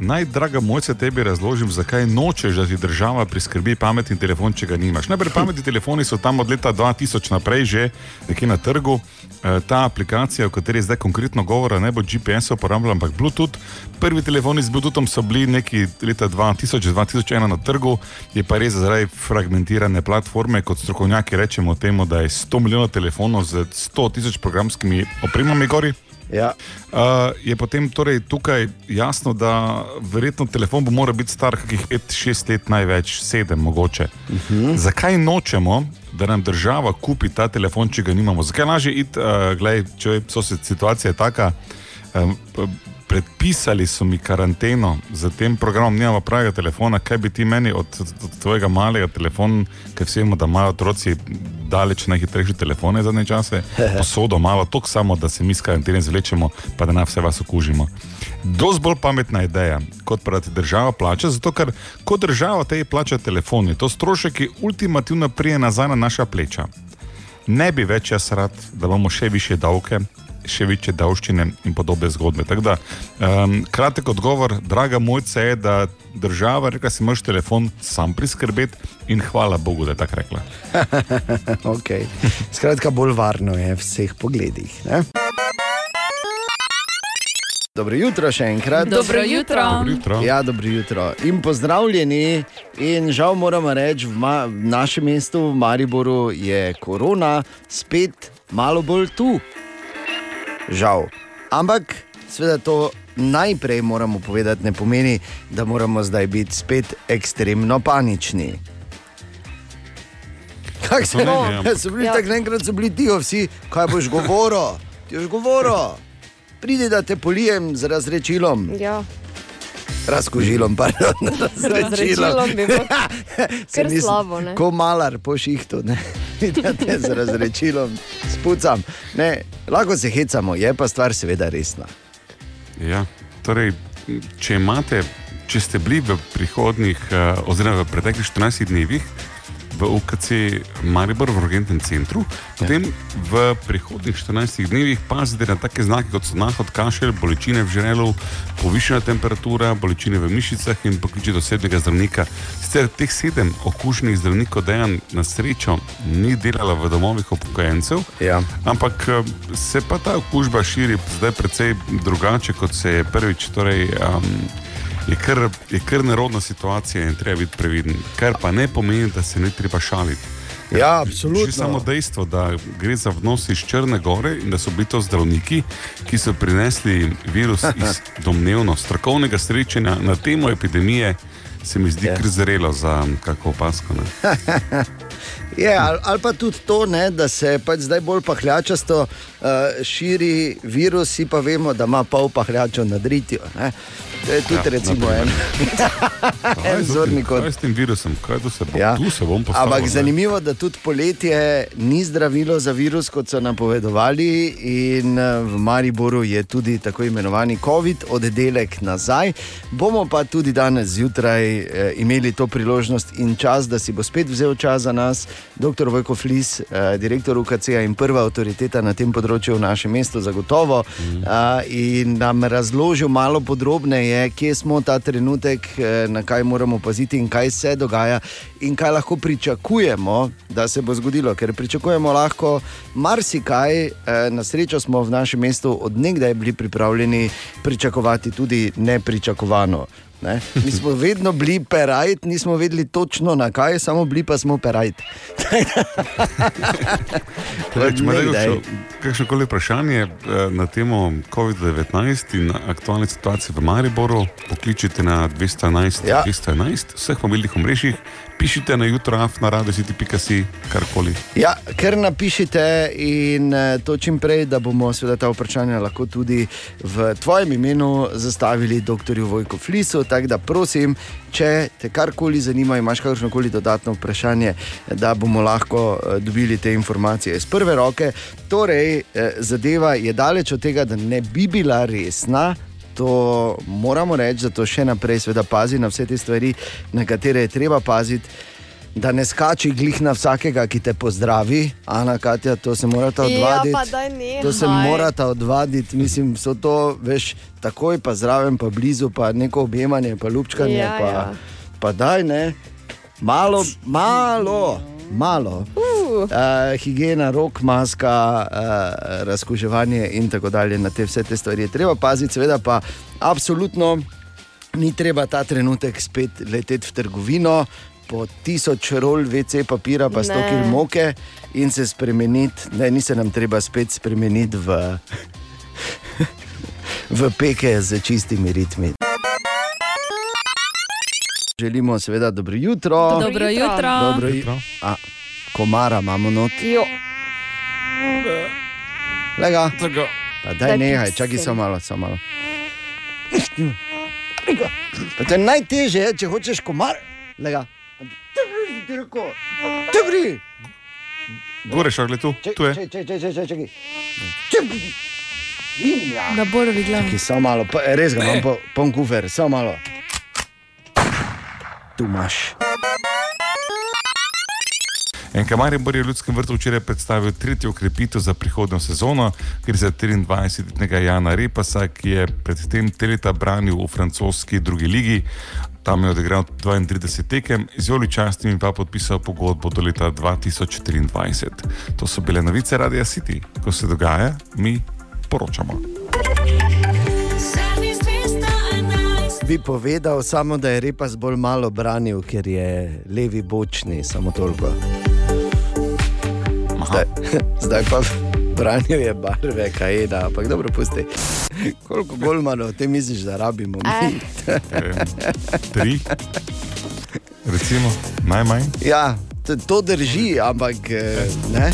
Naj, draga mojca, tebi razložim, zakaj nočeš, da ti država priskrbi pametni telefon, če ga nimaš. Najprej pametni telefoni so tam od leta 2000 naprej že nekje na trgu. E, ta aplikacija, o kateri zdaj konkretno govora, ne bo GPS uporabljala, ampak Bluetooth. Prvi telefoni z Bluetoothom so bili neki leta 2000-2001 na trgu, je pa res zaradi fragmentirane platforme, kot strokovnjaki rečemo temu, da je 100 milijonov telefonov z 100 tisoč programskimi opremami gori. Ja. Uh, je potem torej tukaj jasno, da verjetno telefon bo moral biti star kakih 5-6 let, največ 7 mogoče. Uh -huh. Zakaj nočemo, da nam država kupi ta telefon, če ga nimamo? Zakaj lažje iti, uh, gledaj, če se situacija taka. Um, Predpisali so mi karanteno z tem programom, nimamo pravega telefona, kaj bi ti meni od, od tvojega malega telefona, ker vemo, da imajo otroci daleč najhitrejše telefone zadnje čase, posodo malo, tok samo, da se mi s karantene zvlečemo, pa da na vse vas okužimo. Dosti bolj pametna ideja, kot pa da ti država plača, zato ker kot država te plača telefon, je to strošek, ki ultimativno prije nazaj na naša pleča. Ne bi več jaz rad, da imamo še više davke, še večje davščine in podobne zgodbe. Tako Da, um, kratek odgovor, draga mojca, je, da država reka, si moraš telefon sam priskrbeti in hvala Bogu, da je tako rekla. okay. Skratka, bolj varno je v vseh pogledih. Ne? Dobro jutro še enkrat. Dobro jutro. Dobro jutro. Ja, dobro jutro. In pozdravljeni. In žal moramo reči, v, ma, v našem mestu, v Mariboru, je korona spet malo bolj tu. Žal. Ampak, seveda, to najprej moramo povedati, ne pomeni, da moramo zdaj biti spet ekstremno panični. Kaj se no, ampak- so bili Ja. tako naenkrat, so bili tiho vsi, kaj boš govoril, ti boš govoril. Pridi, da te polijem z razrečilom, Ja, razkožilom, pardon, razrečilom bi kar nisem slabo, ne? Ko malar po šihtu, ne, te z razrečilom spucam. Ne, lahko se hecamo, je pa stvar seveda resna. Ja, torej, če imate, če ste bili v prihodnih, uh, oziroma v preteklih 14 dnevih v UKC Maribor v urgentnem centru, potem v prihodnih 14 dnevih pazite na take znake, kot so nahod, kašelj, bolečine v žrelu, povišena temperatura, bolečine v mišicah in pokličite osebnega zdravnika. Sicer teh sedem okuženih zdravnikov dejan na srečo ni delala v domovih upokojencev, Ja. Ampak eh, se pa ta okužba širi zdaj precej drugače, kot se je prvič. Torej, um, je, kar, je kar nerodna situacija in treba biti previden. Kar pa ne pomeni, da se ne treba šaliti. Ja, Že absolutno. samo dejstvo, da gre za vnos iz Črne Gore in da so bili to zdravniki, ki so prinesli virus iz domnevno strokovnega srečanja na temo epidemije, se mi zdi Ja. kar zrelo za kako opasko. Je, ali, ali pa tudi to, ne, da se pač zdaj bolj pahljačasto uh, širi virus, pa vemo, da ima pol pahljačo nad ritjo. Ne. To je tudi Ja, recimo na en, en je z- zorni kot. Kaj s tem virusom? Kaj to se bo? Ja. Tu se bom postavil. Ampak ne. zanimivo da tudi poletje ni zdravilo za virus, kot so napovedovali, in eh, v Mariboru je tudi tako imenovani COVID oddelek nazaj. Bomo pa tudi danes zjutraj eh, imeli to priložnost in čas, da si bo spet vzel čas za nas, dr. Vojko Flis, eh, direktor UKC-ja in prva avtoriteta na tem področju v našem mestu, zagotovo, mm. in nam razložil malo podrobneje, kje smo ta trenutek, eh, na kaj moramo paziti in kaj se dogaja, in kaj lahko pričakujemo, da se bo zgodilo. Ker pričakujemo lahko marsikaj, eh, na srečo smo v našem mestu odnegdaj bili pripravljeni pričakovati tudi nepričakovano. Ne? Mi smo vedno bili perajt, nismo vedeli točno na kaj, samo bili pa smo perajt. Torej, kakšno koli vprašanje eh, na temo COVID-19 in aktualne situacije v Mariboru, pokličite na 211, Ja. ja. 211 vseh mobilnih omrežjih, pišite na jutraf na radio.si, karkoli. Ja, ker napišite in eh, to čim prej, da bomo seveda ta vprašanja lahko tudi v tvojem imenu zastavili dr. Vojko Flisu. Tako da prosim, če te karkoli zanima, imaš kakršno koli dodatno vprašanje, da bomo lahko eh, dobili te informacije iz prve roke. Torej, eh, zadeva je daleč od tega, da ne bi bila resna. Zato moramo reči, da to še naprej seveda pazi na vse te stvari, na katere je treba paziti. Da ne skači glih na vsakega, ki te pozdravi, Ana, Katja, to se morata Ja, odvaditi. nehaj. to se morata odvaditi, mislim, so to, veš, takoj pa zraven, pa blizu, pa neko objemanje, pa lupčkanje. Ja, pa, ja. pa daj ne, malo, malo, malo. Uh. Uh, higiena, rok, maska, uh, razkuževanje in tako dalje. Na te vse te stvari je treba paziti, seveda pa absolutno ni treba ta trenutek spet leteti v trgovino. Po tisoč rol VC papira, pa sto kil moke in se spremeniti, ne, ni se nam treba spet spremeniti v, v peke z čistimi ritmi. Želimo seveda dobro jutro. Dobro jutro. Dobro jutro. A, komara imamo not. Jo. Lega. Pa daj Daj nehaj, čakaj samo malo, samo malo. Pa to je najtežje, če hočeš komar. Lega. Dobri. Gore, šagle tu, tu je. Čakaj, čakaj. Čakaj. Vinja. Da borovi glav. Čakaj, samo malo, pa, res ga imam po, poln kufer, samo malo. Tu imaš. NK Maribor je v Ljudskem vrtu včeraj predstavil tretjo ukrepitev za prihodnjo sezono, gre za 23-letnega Jana Repasa, ki je predtem te leta branil v francoski drugi ligi. Tam je odigral 32 tekem, z Joli Častimi pa podpisal pogodbo do leta 2023. To so bile novice Radia City. Ko se dogaja, mi poročamo. Bi povedal samo, da je repas bolj malo branil, ker je levi bočni, samo toliko. Zdaj, zdaj pa branil je barve, kaj da, ampak dobro pusti. Koliko golmanov te misliš, da rabimo mi? Tri, recimo, najmanj. Ja, to, drži, ampak eh, ne.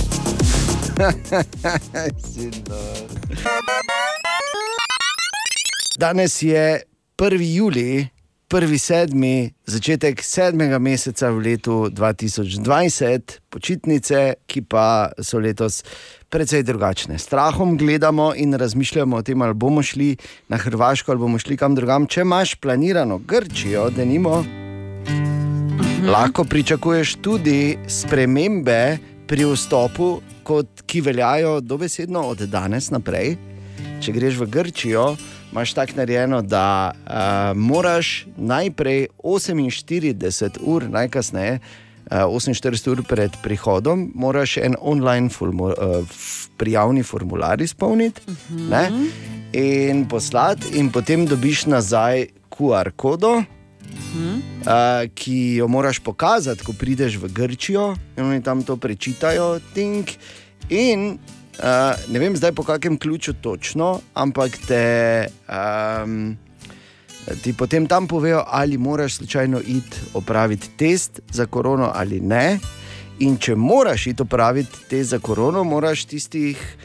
Danes je 1. juli, 1. sedmi, začetek sedmega meseca v letu 2020, počitnice, ki pa so letos precej drugačne. Strahom gledamo in razmišljamo o tem, ali bomo šli na Hrvaško ali bomo šli kam drugam. Če imaš planirano Grčijo, da nimo, lahko pričakuješ tudi spremembe pri vstopu, kot, ki veljajo dobesedno od danes naprej. Če greš v Grčijo, imaš tako narejeno, da uh, moraš najprej 48 ur, najkasneje uh, 48 ur pred prihodom, moraš en online formu, uh, f- prijavni formular izpolniti ne, in poslati, in potem dobiš nazaj QR kodo. Uh, ki jo moraš pokazati, ko prideš v Grčijo, in oni tam to prečitajo. Tink, in uh, ne vem zdaj po kakem ključu točno, ampak te, um, ti potem tam povejo, ali moraš slučajno iti opraviti test za korono ali ne. In če moraš iti opraviti test za korono, moraš tistih.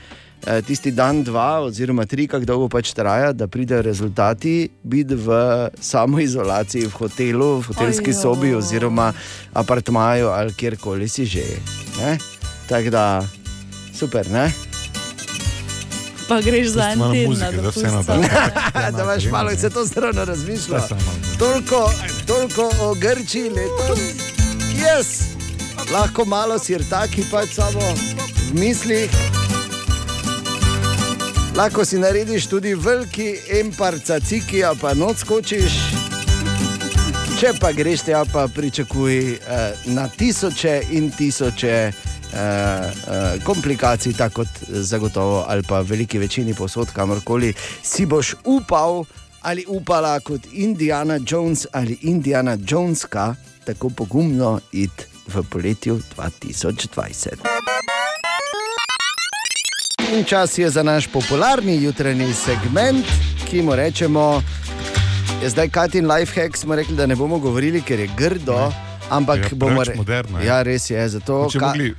eh, Tisti dan, dva, oziroma tri, kako dolgo pač traja, da pridejo rezultati, biti v samoizolaciji, v hotelu, v hotelski Ajo. sobi, oziroma apartmaju ali kjerkoli si že. Tako da, super, ne? Pa greš za en Malo teden. muzike, na da dopust, da- samo. da imaš malo, se to zelo razmišlja. Toliko, toliko o Grčiji letos. Yes. Lahko malo sirtaki, pač samo v mislih. Lahko si narediš tudi veliki emparca ciki, a pa noč skočiš. Če pa greš tja, pa pričakuj eh, na tisoče in tisoče eh, eh, komplikacij, tako kot zagotovo, ali pa veliki večini posod, kamorkoli si boš upal ali upala kot Indiana Jones ali Indiana Joneska, tako pogumno iti v poletju 2020. In čas je za naš popularni jutranji segment, ki mu rečemo, je zdaj Katin Lifehack. Smo rekli, da ne bomo govorili, ker je grdo, ne. ampak Ja, bomo preveč moderno je. Ja, res je. Zato, Če ka, mogli,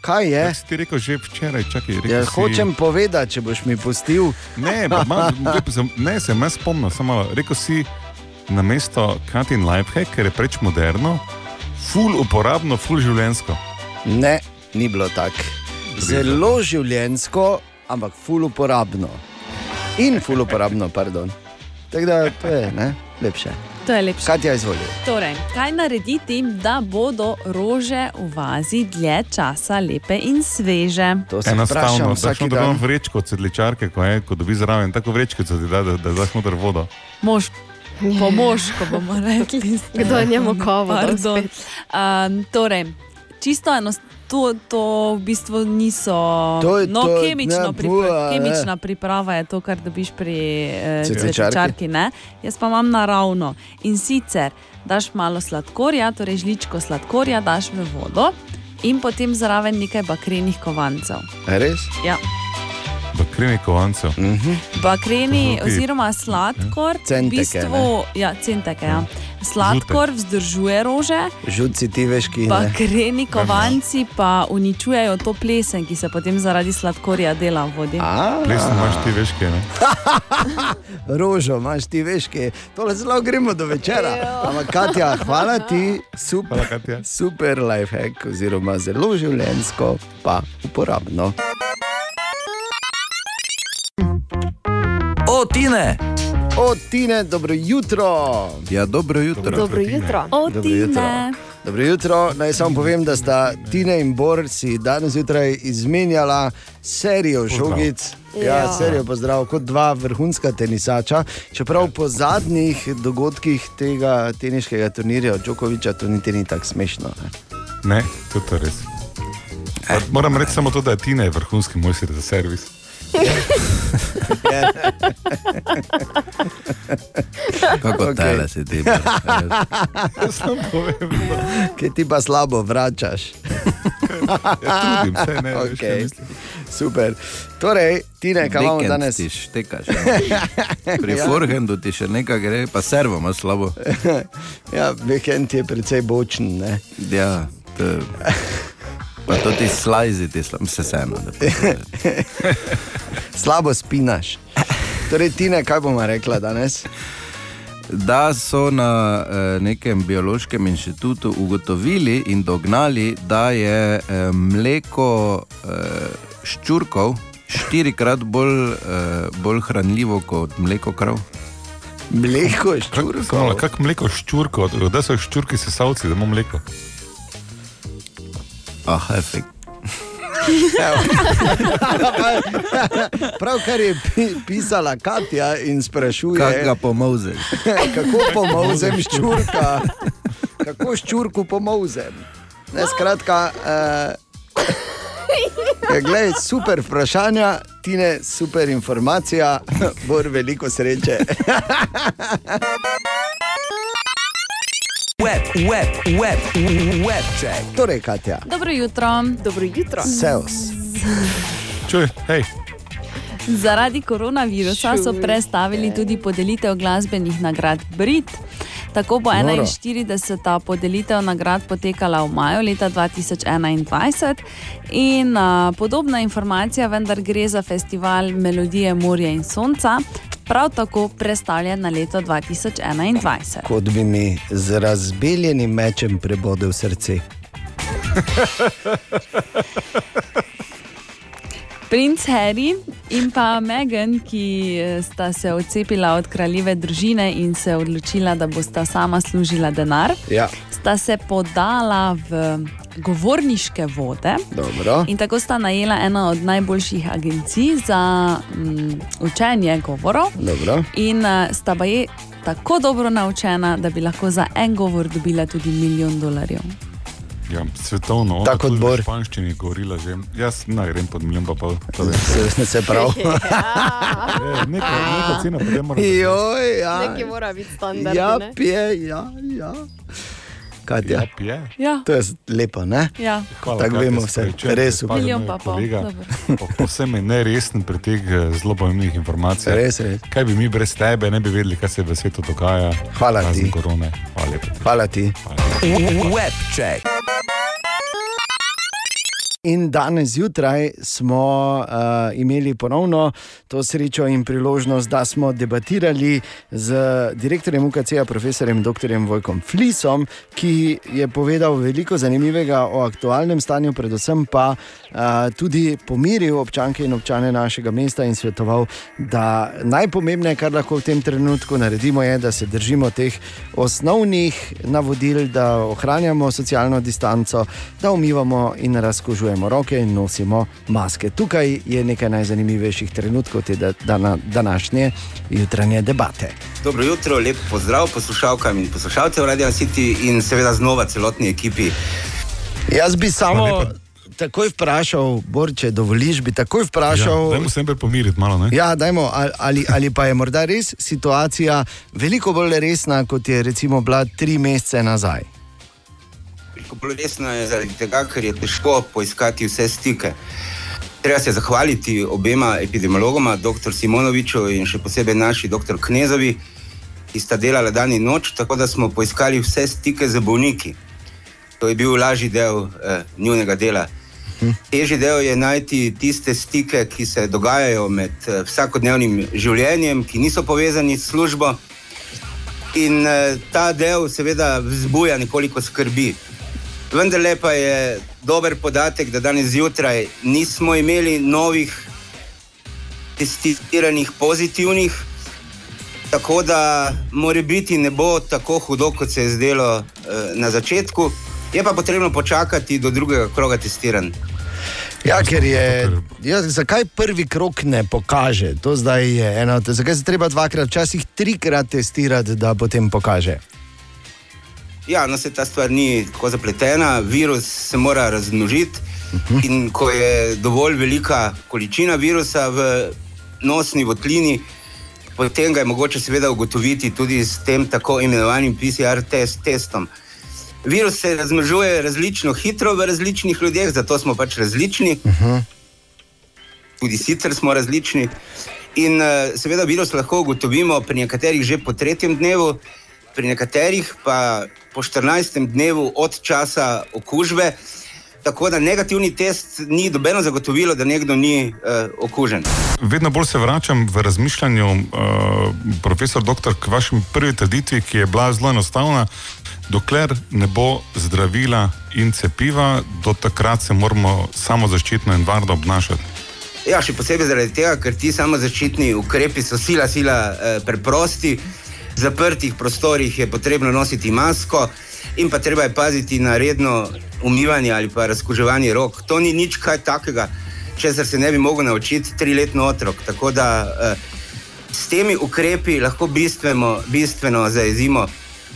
kaj je? Jak si ti rekel že včeraj, čakaj, rekel Ja, si- hočem povedati, če boš mi pustil. Ne, pa sem- ne, se me spomnim, samo malo. Rekel si na mesto Katin Lifehack, ker je preveč moderno, ful uporabno, ful življensko. Ne, ni bilo tako. Zelo življensko, ampak ful uporabno. In ful uporabno, pardon. Tako da to je ne, lepše. To je lepše. Katja izvoli. Torej, kaj narediti, da bodo rože v vazi dlje časa lepe in sveže? To se Enostavno, noter dan. ono vrečko od sedličarke, ko, je, ko dobi zraven, tako vrečkico ti da, da, da daš noter vodo. Mož, pomož, ko bomo rekli. Kdo je njemu spet? Um, torej, čisto enostavno. To, to v bistvu niso. To je no, to, kemično ne, pripra buja, ne. kemična priprava je to, kar dobiš pri eh, Cvetličarki. cvetličarki. ne. Jaz pa imam naravno. In sicer daš malo sladkorja, torej žličko sladkorja, daš v vodo in potem zraven nekaj bakrenih kovancev. Res? Ja. Bakreni kovancev. Bakreni To so ti- oziroma sladkor, v Centeke, bistvu, ja, centeke, ja. Sladkor vzdržuje rože, Žuci ti veš, ki ne. bakreni kovanci pa uničujejo to plesen, ki se potem zaradi sladkorja dela v vodi. A, Plesen imaš ti veš, kaj ne. rožo imaš ti veš, ki tole zelo gremo do večera. Ampak Katja, hvala ti, super, Hvala, Katja. super life hack, oziroma zelo življensko, pa uporabno. O, Tine! O, Tine, dobro jutro. Ja, dobro jutro. Dobro jutro. O, Dobro jutro. Tine. Dobro jutro. Naj samo povem, da sta Tina in Bor si danes zjutraj izmenjala serijo Pozdrav. žogic. Ja, Ja. serijo pozdrav, kot dva vrhunska tenisača. Čeprav po zadnjih dogodkih tega teniškega turnirja od Djokoviča to niti ni tako smešno. Ne? Ne, to je res. Pa Moram reči samo to, da je Tina vrhunski mojster za servis. Kako okay. tele si ti. Sam povem, da Kaj ti pa slabo vračaš. ja, trudim se, ne veš, Okay. mislim. Super. Torej, Tine, kaj imamo danes? Ti štekaš. ja. Pri forehandu ti še nekaj gre, pa servo ima slabo. Ja, vikend je precej bočen. Ne? Ja, to, pa to ti slajzi, ti slab, se vseeno. Slabo spinaš. Torej, Tine, kaj bomo rekla danes? Da so na eh, nekem biološkem inštitutu ugotovili in dognali, da je eh, mleko eh, ščurkov štirikrat bolj, eh, bolj hranljivo kot mleko krav. Mleko je Kako kak mleko ščurko, da so ščurki sesalci, da imamo mleko. Ah, efekt. Pravkar je pi pisala Katja in sprašuje, Kaj ga pomozeš? kako pomozem ščurka. Kako ščurku pomozem? Ne, skratka, eh, glej, super vprašanja, Tine, super informacija, bor veliko sreče. Web, web, web, web check. Torej, Katja, Dobro jutro. Dobro jutro. Seos. Čuj, hej, Zaradi koronavirusa so Čuj. prestavili tudi podelitev glasbenih nagrad Brit. Tako bo Noro. 41. podelitev nagrad potekala v maju leta 2021. In uh, podobna informacija, vendar gre za festival Melodije Morja in Sonca, prav tako prestavljen na leto 2021. Kot bi mi z razbeljenim mečem prebodel srce. Princ Harry in pa Meghan, ki eh, sta se odcepila od kraljeve družine in se odločila, da bosta sama služila denar, Ja, sta se podala v govorniške vode. dobro. In tako sta najela eno od najboljših agencij za um, učenje govorov. dobro. In uh, sta pa je tako dobro naučena, da bi lahko za en govor dobila tudi milijon dolarjev. ja, svetovno, Tako kot tudi v Bor. španščini govorila že. Jaz ne grem pod milijon pa pol. Se, se prav. E, Neka, neka cena, potem mora biti. Joj, ja. Nekaj mora biti standard. Ja, ne? pije, ja, ja. Katja, Ja, pije. Ja, to je lepo, ne? ja. Hvala, Tako vemo se vse. opravičujem, Res Milijon pa pol. Po- Povsem je neresen pri teh eh, zelo pomembnih informacijah. Res, res. Kaj bi mi brez tebe ne bi vedeli, kaj se v svetu dogaja? Hvala razen ti. korone. Hvala lepa. Hvala ti. Web check. In danes zjutraj smo uh, imeli ponovno to srečo in priložnost, da smo debatirali z direktorjem UKC-ja, profesorjem dr. Vojkom Flisom, ki je povedal veliko zanimivega o aktualnem stanju, predvsem pa uh, tudi pomiril občanke in občane našega mesta in svetoval, da najpomembnejše, kar lahko v tem trenutku naredimo, je, da se držimo teh osnovnih navodil, da ohranjamo socialno distanco, da umivamo in razkožujemo roke in nosimo maske. Tukaj je nekaj najzanimivejših trenutkov te da, dana, današnje jutranje debate. Dobro jutro, lep pozdrav poslušalkam in poslušalcem Radio City in seveda znova celotni ekipi. Jaz bi samo takoj vprašal, Bor, če dovoliš, bi takoj vprašal. Ja, dajmo se najprej pomiriti malo. Ne? Ja, dajmo, ali- ali, ali pa je morda res situacija veliko bolj resna, kot je recimo bila tri mesece nazaj. Veliko bolj resno je zaradi tega, ker je težko poiskati vse stike. Treba se zahvaliti obema epidemiologoma, dr. Simonoviču in še posebej naši dr. Knezovi, ki sta delala dan in noč, tako da smo poiskali vse stike z bolniki. To je bil lažji del eh, njunega dela. Težji del je najti tiste stike, ki se dogajajo med eh, vsakodnevnim življenjem, ki niso povezani s službo. In eh, ta del, seveda, vzbuja nekoliko skrbi. Vendar pa je dober podatek, da danes zjutraj nismo imeli novih testiranih pozitivnih, tako da more biti ne bo tako hudo, kot se je zdelo eh, na začetku. Je pa potrebno počakati do drugega kroga testiranj. Ja, ker je. Ja, zakaj prvi krok ne pokaže? To zdaj je eno. Zakaj se treba dvakrat, včasih trikrat testirati, da potem pokaže? Ja, no se ta stvar ni tako zapletena, virus se mora razmnožiti. In ko je dovolj velika količina virusa v nosni votlini, potem ga je mogoče seveda ugotoviti tudi s tem tako imenovanim PCR test, testom. Virus se razmnožuje različno hitro v različnih ljudeh, zato smo pač različni. Tudi sicer smo različni. In uh, seveda virus lahko ugotovimo pri nekaterih že po tretjem dnevu, pri nekaterih pa po 14. dnevu od časa okužbe. Tako da negativni test ni dobeno zagotovilo, da nekdo ni uh, okužen. Vedno bolj se vračam v razmišljanju, uh, profesor doktor, k vaši prvi trditvi, ki je bila zelo enostavna. Dokler ne bo zdravila in cepiva, do takrat se moramo samo zaščitno in varno obnašati. Ja, še posebej zaradi tega, ker ti samozaščitni ukrepi so sila, sila eh, preprosti. V zaprtih prostorih je potrebno nositi masko in pa treba je paziti na redno umivanje ali pa razkuževanje rok. To ni nič kaj takega, česar se ne bi mogel naučiti triletni otrok. Tako da eh, s temi ukrepi lahko bistveno, bistveno zaezimo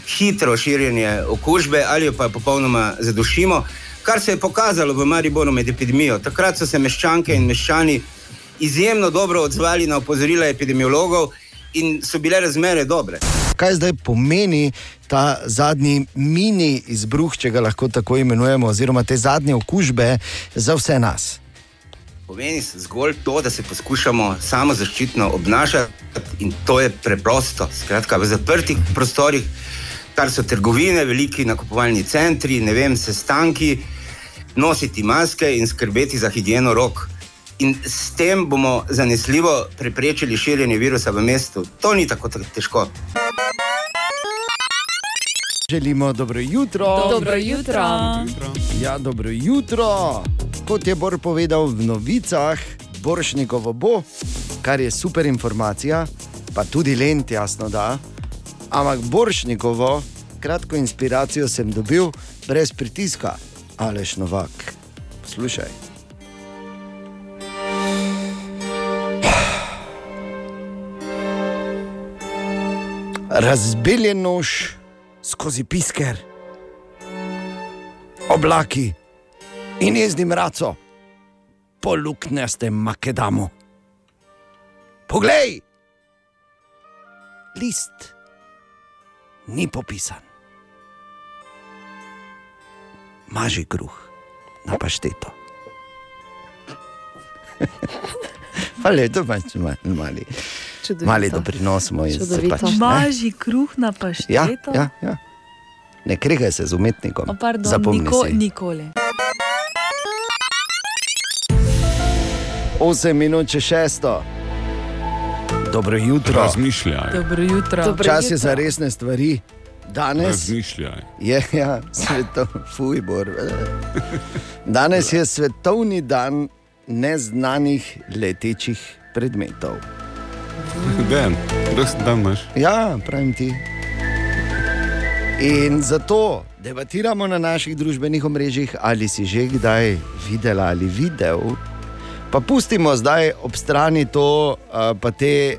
hitro širjenje okužbe ali jo pa popolnoma zadušimo, kar se je pokazalo v Mariboru med epidemijo. Takrat so se meščanke in meščani izjemno dobro odzvali na opozorila epidemiologov in so bile razmere dobre. Kaj zdaj pomeni ta zadnji mini izbruh, če ga lahko tako imenujemo, oziroma te zadnje okužbe za vse nas? Pomeni zgolj to, da se poskušamo samo zaščitno obnašati in to je preprosto. Skratka, v zaprtih prostorih, kar so trgovine, veliki nakupovalni centri, ne vem, sestanki, nositi maske in skrbeti za higieno rok. In s tem bomo zanesljivo preprečili širjenje virusa v mestu. To ni tako težko. Želimo dobro jutro. Dobro jutro. Ja, dobro jutro. Kot je Bor povedal v novicah, Boršnikovo bo, kar je super informacija, pa tudi lent, jasno da. Ampak Boršnikovo, kratko inspiracijo sem dobil brez pritiska, Aleš Novak. Slušaj. Razbeljen nož skozi pisker, oblaki in jezdi mraco po luknjastem makedamu. Poglej, list ni popisan. Maži kruh na pašteto. Ali je to pač ma- mali, Čudovito. mali doprinos moj? se Čudovito. Pač, ne? Maži kruh na ja, pašteto. ja, ja. Ne kregaj se z umetnikom. O, pardon, Zapomni niko, si. nikoli. 8 minut čez 6. Dobro jutro. Razmišljaj. Dobro jutro. Dobro Čas je jutro. za resne stvari. Danes Razmišljaj. je ja, svetov, fujbor. Danes je svetovni dan neznanih letečih predmetov. Den, resen dan imaš. Ja, pravim ti. In zato debatiramo na naših družbenih omrežjih, ali si že kdaj videl ali videl. Pa pustimo zdaj ob strani to, uh, pa te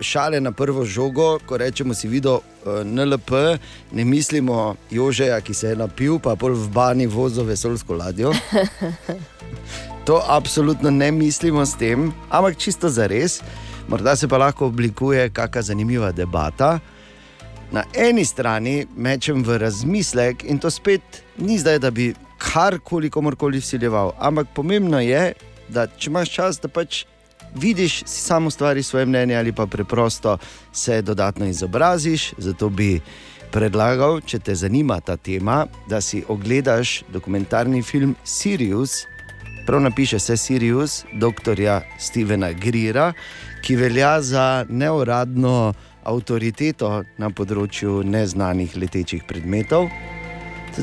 šale na prvo žogo, ko rečemo si videl uh, NLP, ne mislimo Jožeja, ki se je napil, pa pol v bani vozil vesoljsko ladjo. To absolutno ne mislimo s tem, ampak čisto za res. Morda se pa lahko oblikuje kakšna zanimiva debata. Na eni strani mečem v razmislek, in to spet ni zdaj, da bi karkoli komorkoli vsiljeval, ampak pomembno je, da če imaš čas, da pač vidiš, si samo stvari svoje mnenje ali pa preprosto se dodatno izobraziš. Zato bi predlagal, če te zanima ta tema, da si ogledaš dokumentarni film Sirius. Prav napiše se Sirius, dr. Stevena Greera, ki velja za neuradno avtoriteto na področju neznanih letečih predmetov.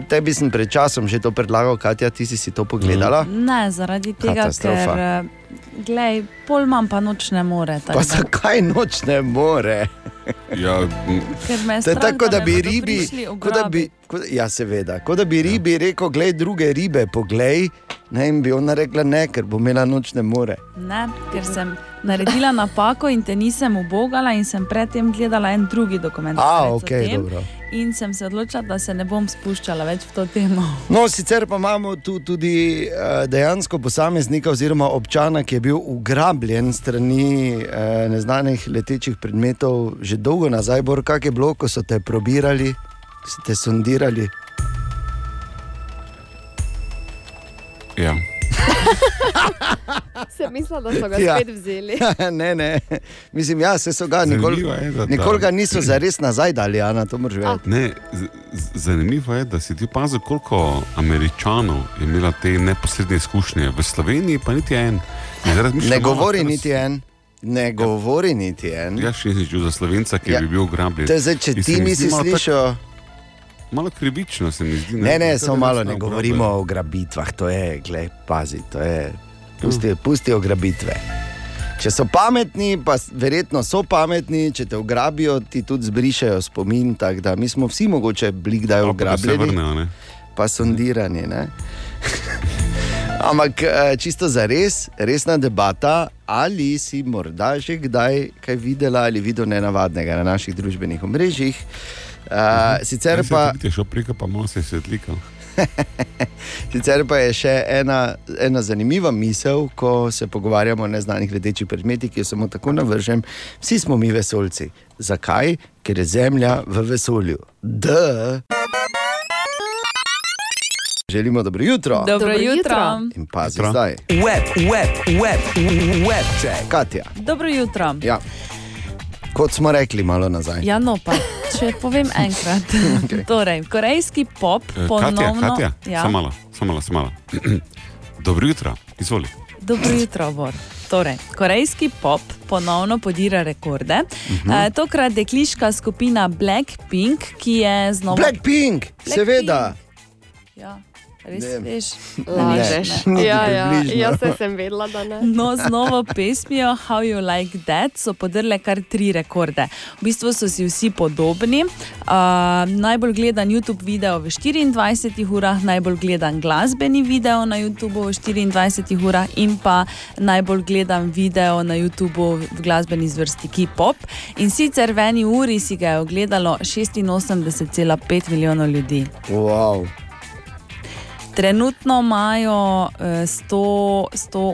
Tebi sem pred časom že to predlagal, Katja, ti si, si to pogledala. Ne, zaradi tega, Katastrofa. ker eh, glej, pol manj pa noč ne more. Pa zakaj noč ne more? Ja, Ker me je To je tako, da bi ribi, kot da bi, kot, ja, seveda, kot da bi ribi rekel, glej druge ribe, poglej, ne, in bi ona rekla ne, ker bo imela noč ne more. Ne, ker sem naredila napako in te nisem ubogala, in sem predtem gledala en drugi dokumentarec. A, ok, tem, dobro. In sem se odločila, da se ne bom spuščala več v to temo. No, sicer pa imamo tu tudi eh, dejansko posameznika oziroma občana, ki je bil ugrabljen strani eh, neznanih letečih predmetov že dolgo nazaj. Bor, kak je bilo, ko so te probirali, so te sondirali? ja. Sem mislila, da so ga Ja. spet vzeli. ne, ne. Mislim, ja, se so ga nikoli, nikoli ga niso zares nazaj dali, Ana, to moraš vedeti. Ne, z- zanimivo je, da si ti opazil, koliko Američanov je imelo te neposredne izkušnje, v Sloveniji pa niti en. Ne malo, govori nas- niti en. Ne govori niti en. Ja, še nisem čutil za slovenca, ki Ja. bi bil ugrabljen. To je zdaj, če ti mi zdi misliš, malo krivično se mi zdi. Ne, ne, Kot samo malo ne ne govorimo ugrabljajo. o grabitvah, to je, glej, pazi, to je. Pusti, pusti o grabitve. Če so pametni, pa verjetno so pametni, če te ugrabijo, ti tudi zbrišajo spomin. Da, mi smo vsi mogoče bili kdaj Pa ugrabljeni, vrnejo, ne. pa sondirani. Ne? Ampak eh, čisto za res, resna debata, ali si morda že kdaj kaj videla ali videl nenavadnega na naših družbenih omrežjih. Uh, sicer pa. tudi šel preko, pa malo se je svetlikal. Sicer pa je še ena, ena zanimiva misel, ko se pogovarjamo o neznanih letečih predmetih, ki jo samo tako navržem. Vsi smo mi vesoljci. Zakaj? Ker je Zemlja v vesolju. D. Želimo dobro jutro. Dobro, jutro. jutro. In pazi Jutro. zdaj. Web, web, web, web check. Katja. Dobro jutro. Ja. Kot smo rekli malo nazaj. Ja, no pa, če povem enkrat. Okej. torej, korejski pop Eh, ponovno. Katja, Katja, ja, malo, samo malo. Dobro jutro, izvoli. Dobro jutro, Bor. Torej, korejski pop ponovno podira rekorde. Uh Mhm. -huh. e, tokrat dekliška skupina Blackpink, ki je znova. Blackpink, seveda. Ja, res Ne. veš. Lažeš. niti Ja, ja, jaz se sem vedela, da ne. No, z novo pesmijo How You Like That so podrle kar tri rekorde. V bistvu so si vsi podobni. Uh, najbolj gledan YouTube video v 24 urah, najbolj gledan glasbeni video na YouTubu v 24 urah in pa najbolj gledan video na YouTubu v glasbeni zvrsti K-pop. In sicer v eni uri si ga je ogledalo 86,5 milijonov ljudi. Wow. Trenutno imajo eh, 100, 158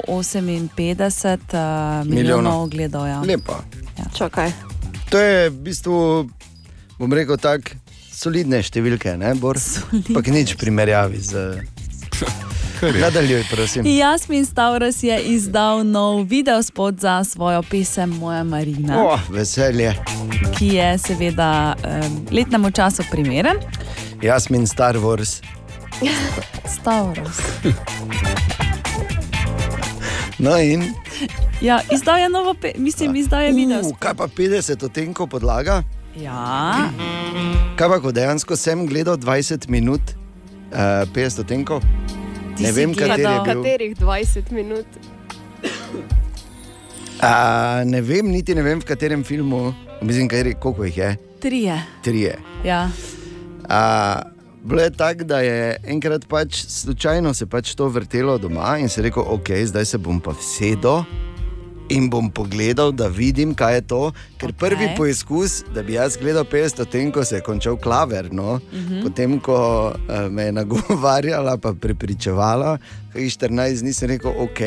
uh, milijonov Milijonov. ogledov. Ja. Lepa. Čakaj. To je v bistvu, bom rekel tako, solidne številke, ne, Bor? Solidne. Pa nič primerjavi z. Nadaljuj, prosim. Jasmin Stavros je izdal nov video spot za svojo pesem Moja Marina, Oh, veselje. ki je seveda um, letnemu času primeren. Jasmin Star Wars. Stavros. No in? Ja, izdal je novo, mislim, izdal je video. Uh, kaj pa 50 odtenkov podlaga? Ja, Kaj pa, ko dejansko sem gledal 20 minut, uh, 50 odtenkov? Ne vem, kateri je bil. Katerih 20 minut? Uh, ne vem, niti ne vem, v katerem filmu, mislim, kateri, koliko jih je. trije. Trije. Ja. Uh, bilo je tako, da je enkrat pač slučajno se pač to vrtelo doma in se rekel, ok, zdaj se bom pa vsedel. In bom pogledal, da vidim, kaj je to. Ker okay. prvi poizkus, da bi jaz gledal 50 odtenkov, se je končal klaver. No? Mhm. Potem, ko eh, me je nagovarjala, pa prepričevala, kaj 14 dni sem rekel, ok,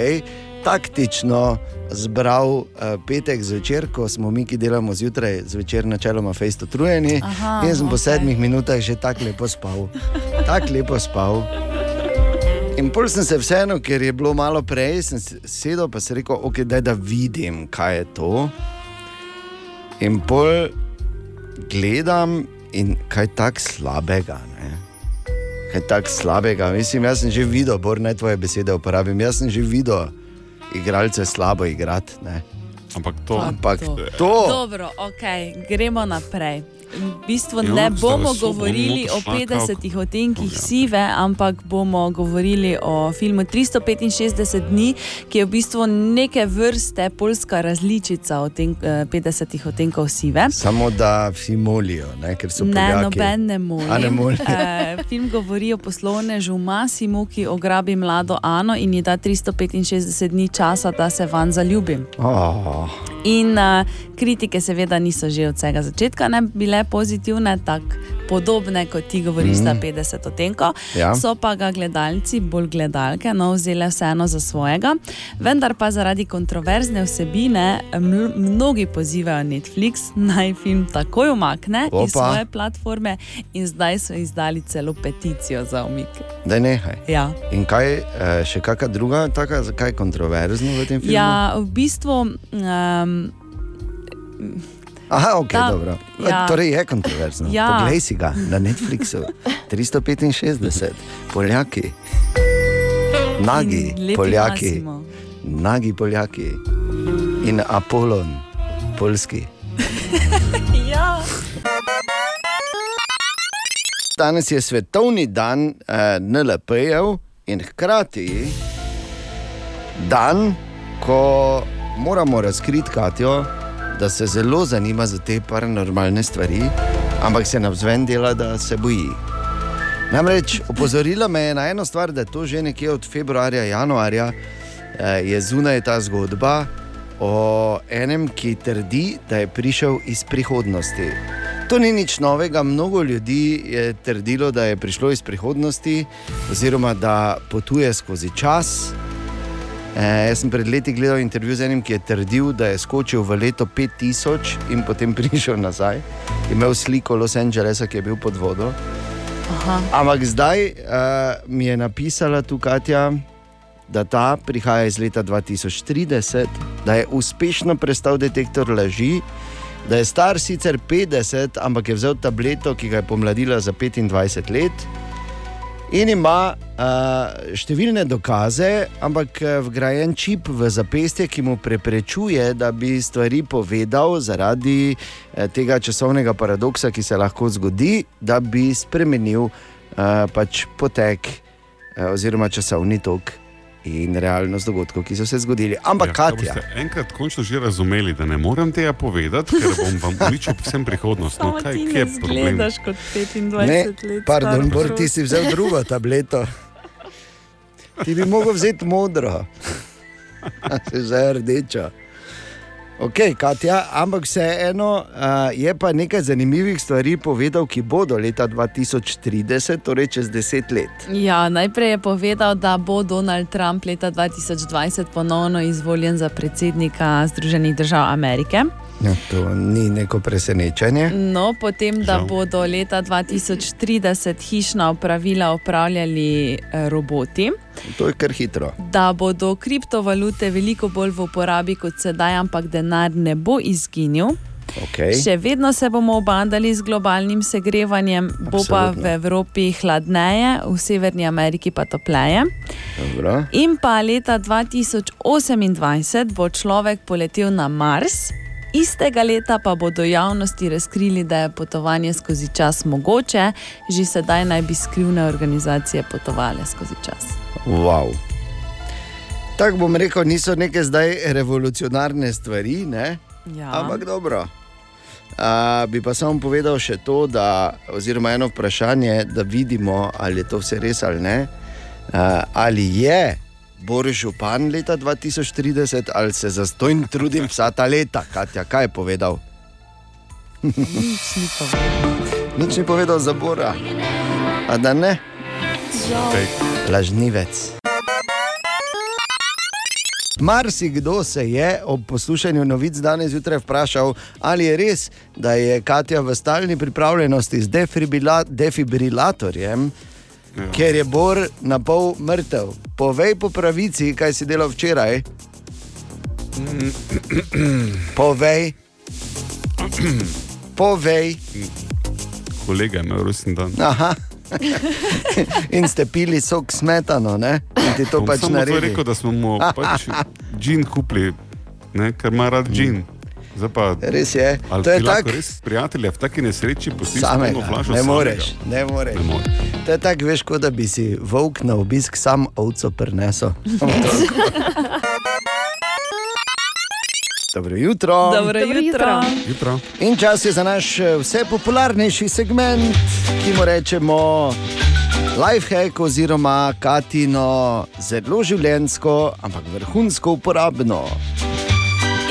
taktično zbral uh, petek zvečer, ko smo mi, ki delamo zjutraj, zvečer načeloma fejsto trujeni. Aha, in jaz sem po okej. sedmih minutah že tako lepo spal. Tako lepo spal. In pol sem se vseeno, ker je bilo malo prej, sem se- sedel pa se rekel, okay, daj, da vidim, kaj je to. In pol gledam in kaj tako slabega. Ne? Kaj tako slabega. Mislim, jaz sem že videl, bor naj tvoje besede uporabim. Jaz sem že videl igralce slabo igrati. ne. Ampak to, Ampak to. Dobro, okay, gremo naprej. V bistvu Ja, ne bomo govorili o bomo čakal. 50 odtenkih sive, ampak bomo govorili o filmu 365 dni, ki je v bistvu neke vrste polska različica odten, eh, 50 odtenkov sive. Samo da vsi molijo, ne? ker so Ne, Poljaki. noben ne moli. A ne moli. Eh, Film govori o poslovnežu Masimu, ki ograbi mlado Ano in ji da 365 dni časa, da se van zaljubi. Oh. In uh, kritike, seveda, niso že od vsega začetka ne bile pozitivne, tako podobne kot ti govoriš, Mm. da 50 odtenkov. Ja. So pa ga gledalci, bolj gledalke, no, vzele vseeno za svojega. Vendar pa zaradi kontroverzne vsebine mnogi pozivajo Netflix naj film takoj umakne iz Opa. svoje platforme, in zdaj so izdali celo peticijo za umik. Da nehaj. Ja. In kaj, eh, še kakšna druga, taka, kaj je kontroverzno v tem filmu? Ja, v bistvu. Um, Aha, ok, Ta- dobro. ja. Torej je kontroverzno. Ja. Poglej si ga na Netflixu. 365, Poljaki, nagi lepi Poljaki, Massimo. nagi Poljaki in Apollon, polski. ja. Danes je svetovni dan eh, NLP-jev in hkrati dan, ko moramo razkriti Katijo, da se zelo zanima za te paranormalne stvari, ampak se nam zven dela, da se boji. Namreč opozorila me je na eno stvar, da je to že nekje od februarja, januarja, eh, je zunaj ta zgodba o enem, ki trdi, da je prišel iz prihodnosti. To ni nič novega, mnogo ljudi je trdilo, da je prišlo iz prihodnosti, oziroma da potuje skozi čas. E, jaz sem pred leti gledal intervju z enim, ki je trdil, da je skočil v leto 5000 in potem prišel nazaj. Imel sliko Los Angelesa, ki je bil pod vodo. Aha. Ampak zdaj uh, mi je napisala tu Katja, da ta prihaja iz leta 2030, da je uspešno prestal detektor laži, da je star sicer 50, ampak je vzel tableto, ki ga je pomladila za 25 let. In ima uh, številne dokaze, ampak vgrajen čip v zapestje, ki mu preprečuje, da bi stvari povedal zaradi eh, tega časovnega paradoksa, ki se lahko zgodi, da bi spremenil uh, pač potek uh, oziroma časovni tok in realnost dogodkov, ki so se zgodili. Ampak Ja, ja, Katja, Enkrat končno že razumeli, da ne morem tega povedati, ker bom vam uničil vsem prihodnost. No, kaj ne je problem? zgledaš kot 25 ne, let. pardon, Bor, ti si vzel drugo tableto. Ti bi mogel vzeti modro, a si zdaj rdečo. Ok, Katja, ampak vseeno uh, je pa nekaj zanimivih stvari povedal, ki bodo leta 2030, torej čez 10 let. Ja, najprej je povedal, da bo Donald Trump leta 2020 ponovno izvoljen za predsednika Združenih držav Amerike. Ja, to ni neko presenečenje. No, potem, da Žal. bodo leta 2030 hišna opravila upravljali eh, roboti, To je kar hitro. da bodo kriptovalute veliko bolj v uporabi kot sedaj, ampak denar ne bo izginil. Okay. Še vedno se bomo obadali z globalnim segrevanjem, bo pa Absolutno. v Evropi hladneje, v Severni Ameriki pa topleje. Dobro. In pa leta 2028 bo človek poletel na Mars, istega leta pa bodo javnosti razkrili, da je potovanje skozi čas mogoče, že sedaj naj bi skrivne organizacije potovale skozi čas. Wow. Tako bom rekel, niso neke zdaj revolucionarne stvari, ne? Ja. ampak dobro. A, bi pa samo povedal še to, da, oziroma eno vprašanje, da vidimo, ali je to vse res ali ne. A, ali je Boris Župan leta 2030 ali se zastojno trudim vsa ta leta, Katja, kaj je povedal? Nič ni povedal. Nič ni povedal za Bora. A da ne? Lažnivec. Marsikdo se je ob poslušanju novic danes zjutraj vprašal, ali je res, da je Katja v stalni pripravljenosti z defibrila, defibrilatorjem, ja. ker je Bor na pol mrtev. Povej po pravici, kaj si delal včeraj. Povej. Povej. Kolega je imel rojsten dan. Aha. In ste pili sok smetano, ne? In ti to Bom pač samo to naredi. rekel, da smo mu pač džin kupili, ne, ker ima rad džin. Zdaj Pa, Res je. Ali To je ti lahko tak- res prijatelja v taki nesreči pustiš samo flašo? ne samega? moreš, ne moreš. Ne moreš. To je tako, veš, kot da bi si volk na obisk sam ovco prinesel. Dobro jutro. Dobro jutro. Jutro. In čas je za naš eh, vse popularnejši segment, ki mu rečemo lifehack oziroma katino zelo življensko, ampak vrhunsko uporabno.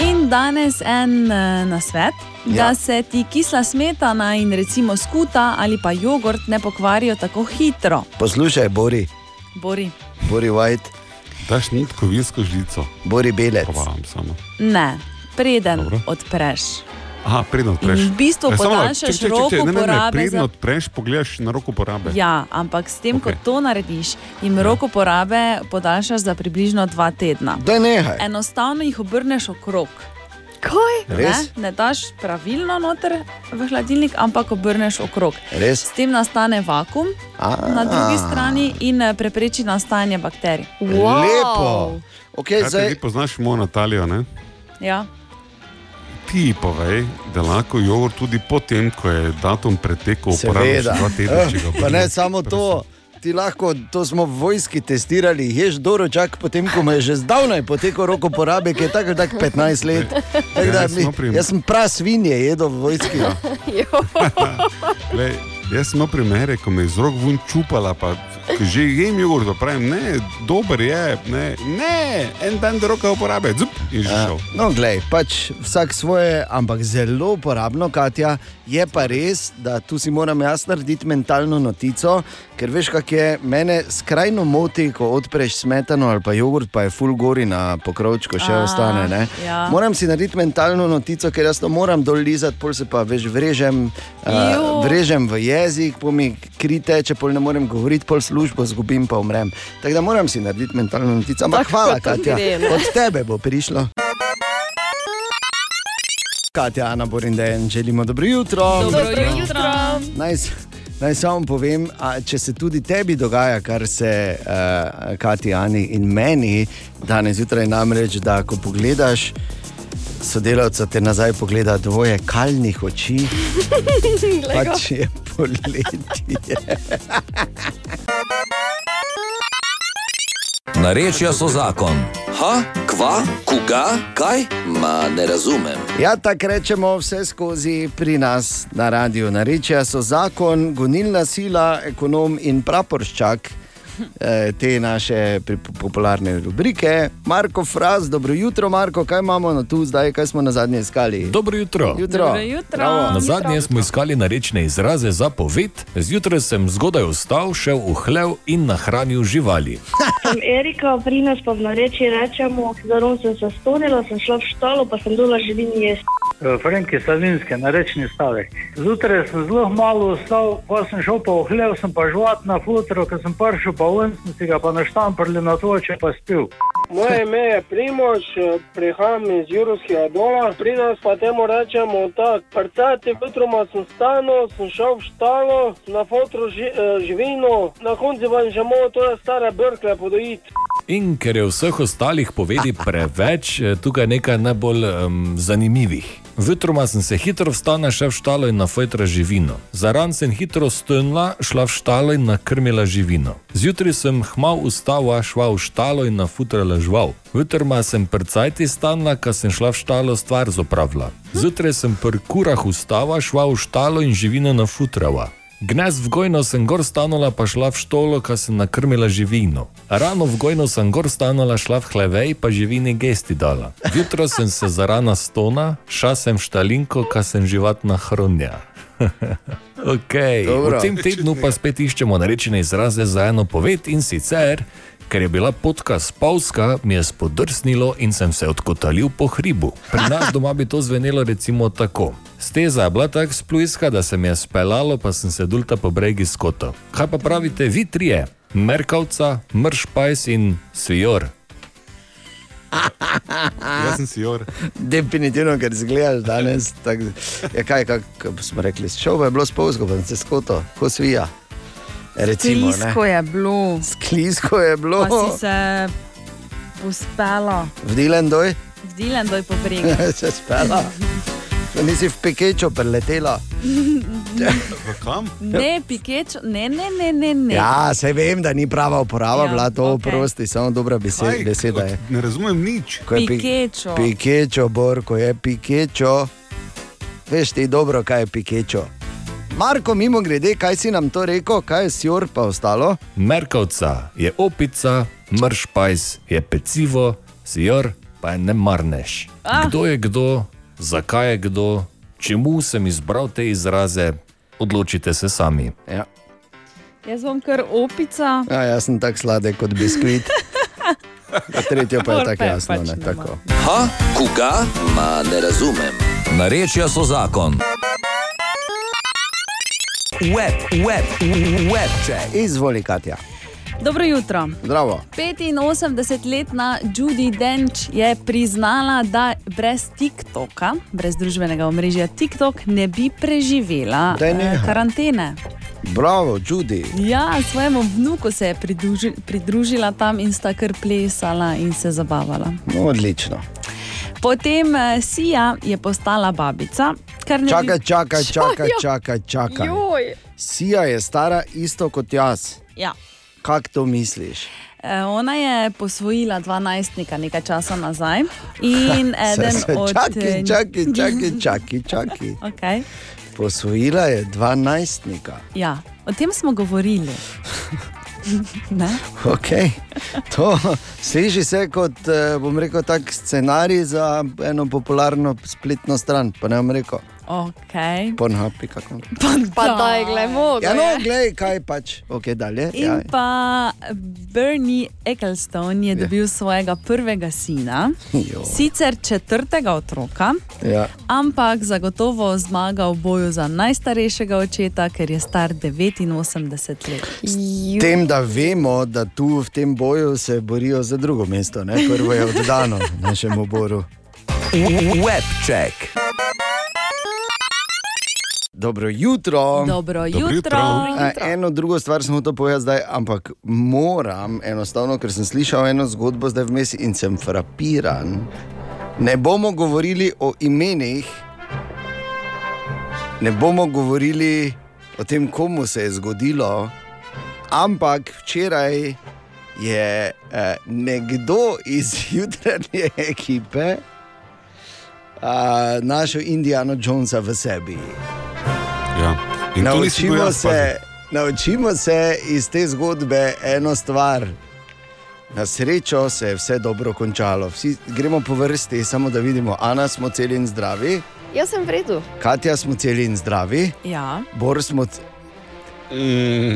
In danes en uh, nasvet. Ja. da se ti kisla smetana in recimo skuta ali pa jogurt ne pokvarijo tako hitro. Poslušaj, Bori, Bori. Bori White, Daš nitko vinsko žlico. Bori Belec. Ne, preden Dobro. odpreš. Aha, predno odpreš. In v bistvu E, podaljšaš čakaj, čakaj, rok čakaj, ne, ne, ne, uporabe Predno odpreš, pogledaš na roko porabe. Ja, ampak s tem, okay. ko to narediš, jim rok uporabe podaljšaš za približno dva tedna. Da nehaj. Enostavno jih obrneš okrog. Res? Ne, ne daš pravilno noter v hladilnik, ampak obrneš okrog. Res? S tem nastane vakum A, na drugi strani in eh, prepreči nastajanje bakterij. Lepo. Okay, Kaj zdaj, ti poznaš mojo Natalijo, ne? Ja. Ti ji povej, da lahko jogurt tudi potem, ko je datum pretekel, uporabiš seveda. dva tedna, Eh, Pa ne samo to. Ti lahko, to smo v vojski testirali, ješ doročak, potem ko mu je že zdavnaj potekel roko porabe, ki je tako tako 15 let. Da Ja, jaz mi- Jaz sem prav svinje jedel v vojski. Glej, jaz sem imel primere, ko me je z rok vun čupala, pa že jem jogurt, pa pravim, ne, dober je, ne, ne en dan do roka uporabe, zup, in že šel. No, glej, pač vsak svoje, ampak zelo uporabno, Katja. Je pa res, da tu si moram jaz narediti mentalno notico, ker veš, kak je mene skrajno moti, ko odpreš smetano ali pa jogurt, pa je full gori na pokrovčku, še A, ostane. ne. ja. Moram si narediti mentalno notico, ker jaz to moram dol lizati, pol se pa veš vrežem, uh, vrežem v jezik, pol mi kri teče, pol ne morem govoriti, pol službo zgubim, pa umrem. Tako da moram si narediti mentalno notico. Ampak Tako hvala, Katja, gre, ne. od tebe bo prišlo. Katja, Ana Borindejen, želimo dobro jutro. Dobro jutro. Naj, s- naj samo povem, a, če se tudi tebi dogaja, kar se uh, Kati, Ani in meni danes zjutraj, namreč, da ko pogledaš. Sodelavca te nazaj pogleda dvoje kalnih oči, pač je poletje. Narečja so zakon. Ha, kva, koga, kaj? Ma ne razumem. Ja, tako rečemo vse skozi pri nas na radiju. Narečja so zakon, gonilna sila, ekonom in praporščak. Eh, Te naše popularne rubrike. Marko Fraz, dobro jutro, Marko, kaj imamo na tu zdaj, kaj smo na zadnje iskali? Dobro jutro. jutro. Dobro jutro. Bravo. Na zadnje smo iskali narečne izraze za poved, zjutraj sem zgodaj vstal, šel v hlev in nahranil živali. Sem Erika, pri nas pa v nareči rečemo, zelo sem se stonila, sem šla v štalo, pa sem dula živim jesti. Franki Savinske, narečni stavek. Zjutraj sem zelo malo vstal, ko sem šel pa v hlev, sem pa žvat na futro, ko sem prišel pa ven, sem si ga pa naštamprli na to, če pa spil. Moje ime je Primož, prihajam iz Jurskega dola, pri nas pa temu rečemo tako. Prcati jutroma sem stanil, sem šel v štalo, na fotru ži, eh, živino, na koncu pa že mogo to stare brkle podojiti. In ker je vseh ostalih povedi preveč, eh, tukaj je nekaj najbolj um, zanimivih. Vjutroma sem se hitro vstala, šel v štalo in na fojtra živino. Zaran sem hitro stojila, šla v štalo in nakrmila živino. Zjutraj sem hmal ustala, šla v štalo in nafutrala žval. Vjutroma sem prcajti stanla, ko sem šla v štalo stvar zopravila. Zjutraj sem pri kurah ustala, šla v štalo in živino nafutrala. Gnez v gojno sem gor stanula, pa šla v štolo, ko sem nakrmila živino. Rano v gojno sem gor stanula, šla v hlevej, pa živini gesti dala. Jutro sem se zarana stona, ša sem štalinko, ko sem živatna hronja. okay. Dobro. V tem tednu pa spet iščemo narečene izraze za eno poved in sicer, ker je bila potka spavska, mi je spodrsnilo in sem se odkotalil po hribu. Pri nas doma bi to zvenelo recimo tako. Steza je bila tako splujska, da se mi je speljalo, pa sem se dulta po bregi skoto. Kaj pa pravite vi trije? Merkavca, mršpajs in svijor. Jaz sem si jor. Definitivno, ker zgledaš danes. Tak, ja, kaj, kak, kako smo rekli, šel je bilo spolsko, pa sem se skoto, ko svija. Recimo, Sklisko ne. je bilo. Sklisko je bilo. Pa si se uspela, V Dilendoj v Dilendoj po bregu. se spela. Pa nisi v pekečo preletela. V kam? Ne, pikeč, ne, ne, ne, ne. ne. Ja, se vem, da ni prava uporaba, Ja, bila to okay. prosti, samo dobra beseda, Kaj? beseda je. Ne razumem nič. Ko je pi- Pikečo. Pikečo, Bor, ko je pikečo. Veš ti dobro, kaj je pikečo. Marko, mimo grede, kaj si nam to rekel, kaj je sjor pa ostalo? Merkavca je opica, mršpajs je pecivo, svijor pa je ne marneš. Ah. Kdo je kdo, zakaj je kdo, čemu sem izbral te izraze, odločite se sami. Ja. Jaz bom kar opica. Ja, jaz sem tako sladek kot biskvit. Ja, tretjo pa je tako jasno. pač Ne, ne tako. Ha, koga? Ma ne razumem. Narečja so zakon. Web, web, web check. Izvoli, Katja. Dobro jutro. Zdravo. 85-letna Judy Dench je priznala, da brez TikToka, brez družbenega omrežja TikTok, ne bi preživela eh, karantene. Bravo, Judy. Ja, svojemu vnuku se je pridruži, pridružila tam in sta kar plesala in se zabavala. No, odlično. Potem uh, Sija je postala babica. Čakaj, bi- čakaj, čakaj, Ja. čakaj, čakaj. Joj. Sija je stara isto kot jaz. Ja. Kako to misliš? Eh, Ona je posvojila 12 nekaj časa nazaj in eden Se- se- od. Čakaj, čakaj, čakaj, čakaj, čakaj. Okay. Posvojila je 12. Ja, o tem smo govorili. Ne? Okay. To sliši se kot, eh, rekel, tak scenarij za eno popularno spletno stran. Pa ne bom rekel, Okay. pornhub.com. Pa daj, glej, mogo. Ja, no, je. glej, kaj pač. Ok, dalje. In Ja. pa Bernie Ecclestone je dobil svojega prvega sina, Jo. sicer četrtega otroka, Ja. ampak zagotovo zmaga v boju za najstarejšega očeta, ker je star 89 let. S tem, da vemo, da tu v tem boju se borijo za drugo mesto, ne? prvo je oddano našemu boru. Web check. Dobro jutro. Dobro jutro. jutro. A, Eno drugo stvar sem hotel povedati zdaj, ampak moram enostavno, ker sem slišal eno zgodbo zdaj vmes in sem frapiran. Ne bomo govorili o imenih, ne bomo govorili o tem, komu se je zgodilo, ampak včeraj je eh, nekdo iz jutranje ekipe eh, našel Indiana Jonesa v sebi. Ja. In Naučimo se, naučimo se iz te zgodbe eno stvar. Na srečo se je vse dobro končalo. Vsi gremo po vrsti, samo da vidimo, Ana smo celi in zdravi, Jaz sem v redu. Katja smo celi in zdravi, Ja. Bor smo. c-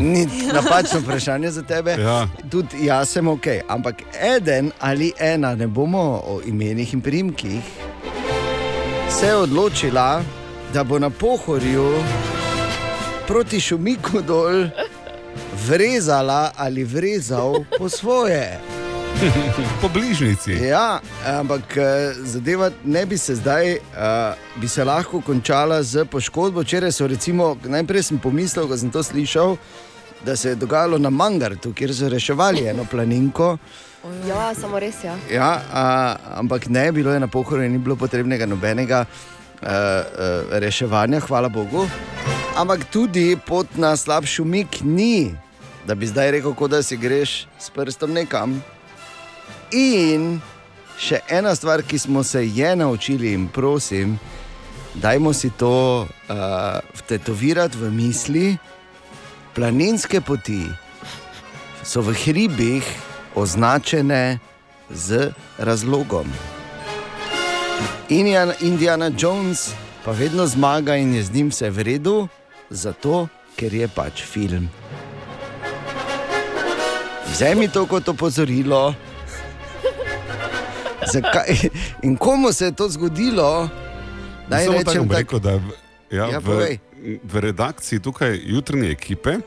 Ni napačno vprašanje za tebe. Ja. Tudi jaz sem ok, ampak eden ali ena, ne bomo o imenih in primkih, se je odločila, da bo na pohorju proti šumiku dol vrezala ali vrezal po svoje. po bližnjici. Ja, ampak eh, zadeva ne bi se zdaj, uh, bi se lahko končala z poškodbo. Včeraj so recimo, najprej sem pomislil, ko sem to slišal, da se je dogajalo na Mangartu, kjer so reševali eno planinko. Ja, samo res ja. Ja, a, ampak ne, bilo je na pohorju, ni bilo potrebnega nobenega uh, reševanja, hvala Bogu. Ampak tudi pot na slabši umik ni, da bi zdaj rekel, da si greš s prstom nekam. In še ena stvar, ki smo se je naučili, in prosim, dajmo si to uh, tetovirati v misli. Planinske poti so v hribih označene z razlogom. Indiana, Indiana Jones pa vedno zmaga in je z njim vse v redu, zato ker je pač film. Vzemi to kot opozorilo. Zakaj? In komu se je to zgodilo? Naj Samo rečem tako. rekel, da v, ja, Ja, v, povej. v redakciji tukaj jutranje ekipe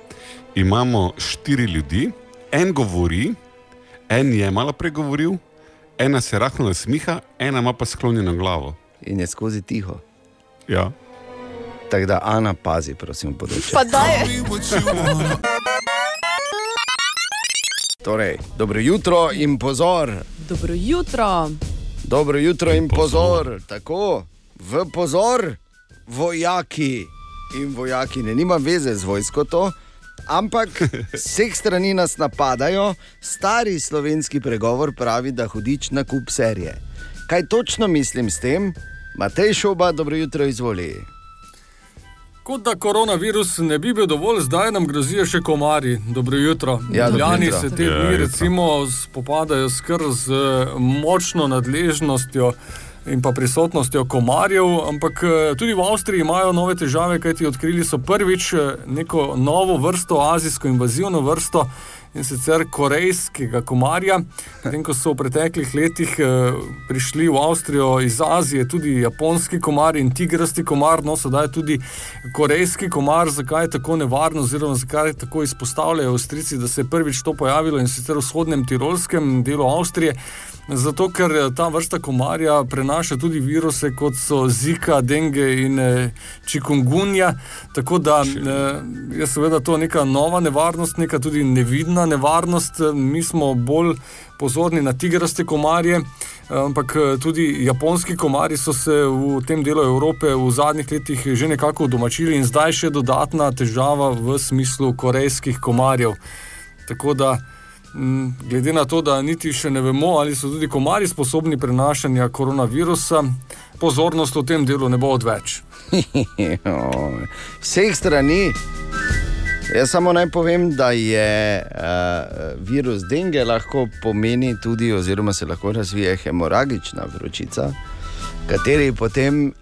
imamo štiri ljudi, en govori, en je malo pregovoril, ena se rahlo nasmiha, ena ima pa sklonjeno glavo. In je skozi tiho. Ja. Tako da, Ana, pazi, prosim, področje. Pa daj. Torej, dobro jutro in pozor. Dobro jutro. Dobro jutro in pozor. Tako, v pozor, vojaki in vojaki, ne nima veze z vojsko to. Ampak z vseh strani nas napadajo, stari slovenski pregovor pravi, da hudič na kup serije. Kaj točno mislim s tem? Matej Šoba, dobro jutro, izvoli. Kot da koronavirus ne bi bil dovolj, zdaj nam grozijo še komarji. Dobro jutro. Ja, dobro Ljani jutro. se te Ja, dni jutro. recimo spopadajo skr z močno nadležnostjo. In pa prisotnostjo komarjev, ampak eh, tudi v Avstriji imajo nove težave, kajti odkrili so prvič eh, neko novo vrsto, azijsko invazivno vrsto in sicer korejskega komarja. Potem, ko so v preteklih letih eh, prišli v Avstrijo iz Azije tudi japonski komar in tigrasti komar, no sedaj tudi korejski komar. Zakaj je tako nevarno, oziroma zakaj tako izpostavljajo Avstrijci, da se je prvič to pojavilo in sicer v vzhodnem tirolskem delu Avstrije. Zato, ker eh, ta vrsta komarja prenaša tudi viruse, kot so Zika, Denge in eh, Čikungunja. Tako da eh, je seveda to neka nova nevarnost, neka tudi nevidna nevarnost. Eh, Mi smo bolj pozorni na tigraste komarje. eh, Ampak eh, tudi japonski komarji so se v tem delu Evrope v zadnjih letih že nekako udomačili, in zdaj še dodatna težava v smislu korejskih komarjev. Tako da, m, glede na to, da niti še ne vemo, ali so tudi komarji sposobni prenašanja koronavirusa, pozornost v tem delu ne bo odveč. Vseh strani. Jaz samo naj povem, da je uh, virus denge lahko pomeni tudi, oziroma se lahko razvije hemoragična vročica, kateri potem uh,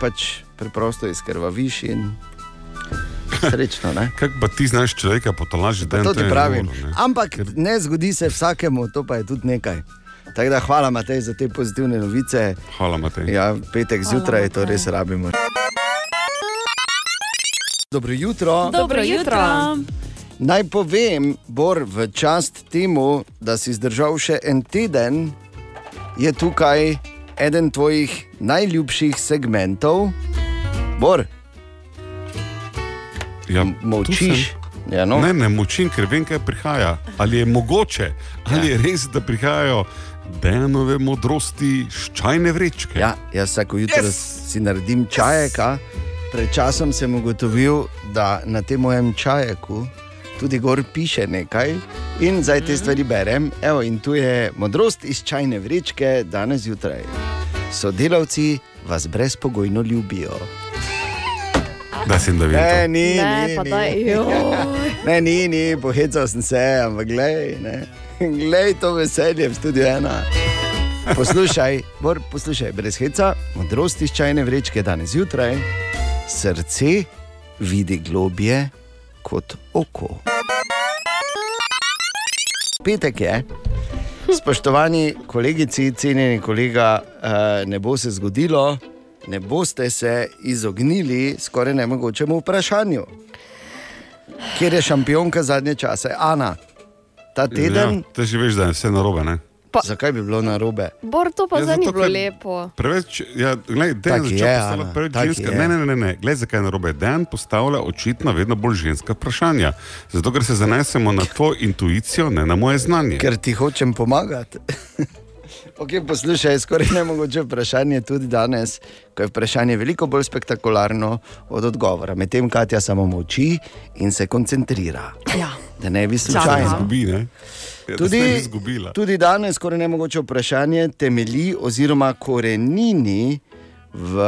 pač preprosto izkrvaviš in srečno. Ne? Kaj pa ti znaš človeka potolažiti, da je To ti pravim. Ampak ne zgodi se vsakemu, to pa je tudi nekaj. Tako da hvala, Matej, za te pozitivne novice. Hvala, Matej. Ja, petek Hvala, zjutraj to Matej. res rabimo. Dobro jutro. Dobro jutro. Naj povem, Bor, v čast temu, da si zdržal še en teden, je tukaj eden tvojih najljubših segmentov. Bor, Ja, molčiš. Ja, no. Ne, ne močim, ker vem, kaj prihaja. Ali je mogoče, ali je res, da prihajajo Dejanove modrosti, ščajne vrečke. Ja, jaz vsako jutro yes! si naredim čajek. a. Pred časom sem ugotovil, da na tem mojem čajeku tudi gor piše nekaj in zdaj te stvari berem. Evo, in tu je modrost iz čajne vrečke danes zjutraj. Sodelavci vas brezpogojno ljubijo. Da sem da Ne, ni, Ne, ni, pa ni. daj, ne, ni, ni, pohecal sem se, ampak glej, ne. glej to veselje v studiu ena. Poslušaj, Bor, poslušaj, brez heca, modrost iz čajne vrečke danes zjutraj, srce vidi globje kot oko. Petek je. Spoštovani kolegici, cenjeni kolega, eh, ne bo se zgodilo, ne boste se izognili skoraj nemogočemu vprašanju. Kjer je šampionka zadnje čase? Ana. ta teden. Ja, te že veš, da je vse narobe. Ne? Pa- Zakaj bi bilo narobe? Bor, to pa Ja, zdaj ni bilo lepo. Preveč, ja, glej, Tak Dejan je, postavljati preveč tak ženska. je. Ne, ne, ne, ne, glej, zakaj je narobe. Dejan postavlja očitno vedno bolj ženska vprašanja. Zato, ker se zanesemo na tvojo intuicijo, ne na moje znanje. Ker ti hočem pomagati. Okay, poslušaj, skoraj ne mogoče vprašanje tudi danes, ko je vprašanje veliko bolj spektakularno od odgovora. Medtem Katja samo molči in se koncentrira. Ja. Da ne bi slučajno. izgubi, ne? Ja, da Tudi, izgubila. tudi danes, skoraj ne mogoče vprašanje, temelji oziroma korenini v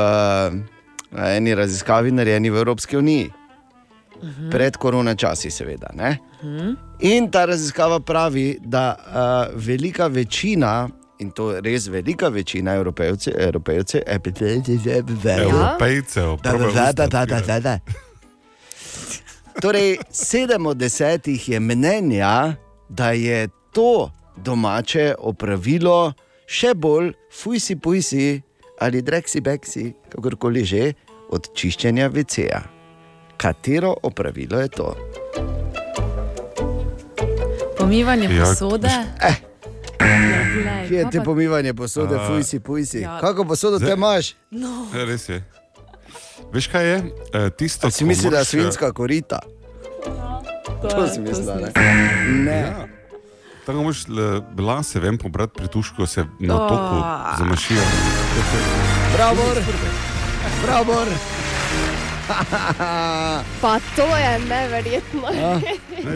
eni raziskavi, narejeni v Evropski uniji. Pred korona časi, seveda. Ne? In ta raziskava pravi, da uh, velika večina, in to res velika večina evropejcev, evropejcev, Evropejcev, probaj usta Torej, sedem od desetih je mnenja, da je to domače opravilo še bolj fujsi pujsi ali dreksi beksi, kakorkoli že, od čiščenja VC-ja. Katero opravilo je to? Pomivanje Ja, posode. eh. Kje je te pomivanje posode, A, fujsi pujsi? Ja. Kako posodo te Zdaj- imaš? No. Ja, res je. Veš kaj je? E, tisto, Si ko misliš, da je svinska korita? To je- si to mislila, ne? Ne. Ja. Tako moraš l- lase ven pobrati prituško, se na Oh. toku zamašijo. Bravo, bravo. Pa to je neverjetno.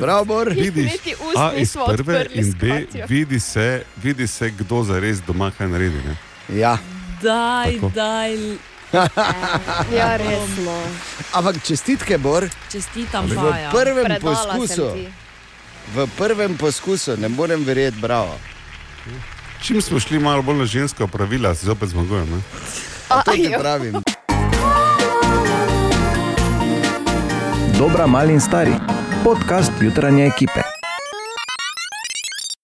Bravo, Vidiš, Niti ust A iz prve in B vidi se, vidi se, kdo za res doma kaj naredi. Ne? Ja. Daj, Tako. daj. Ja, resno. Ampak čestitke, Bor. Čestitam, V Maja. prvem Predala poskusu, v prvem poskusu, ne morem verjeti, bravo. Čim smo šli malo bolj na ženska pravila, se zopet zmagujemo. A to ti Ajo. pravim. Dobra, mali in stari. Podcast jutranje ekipe.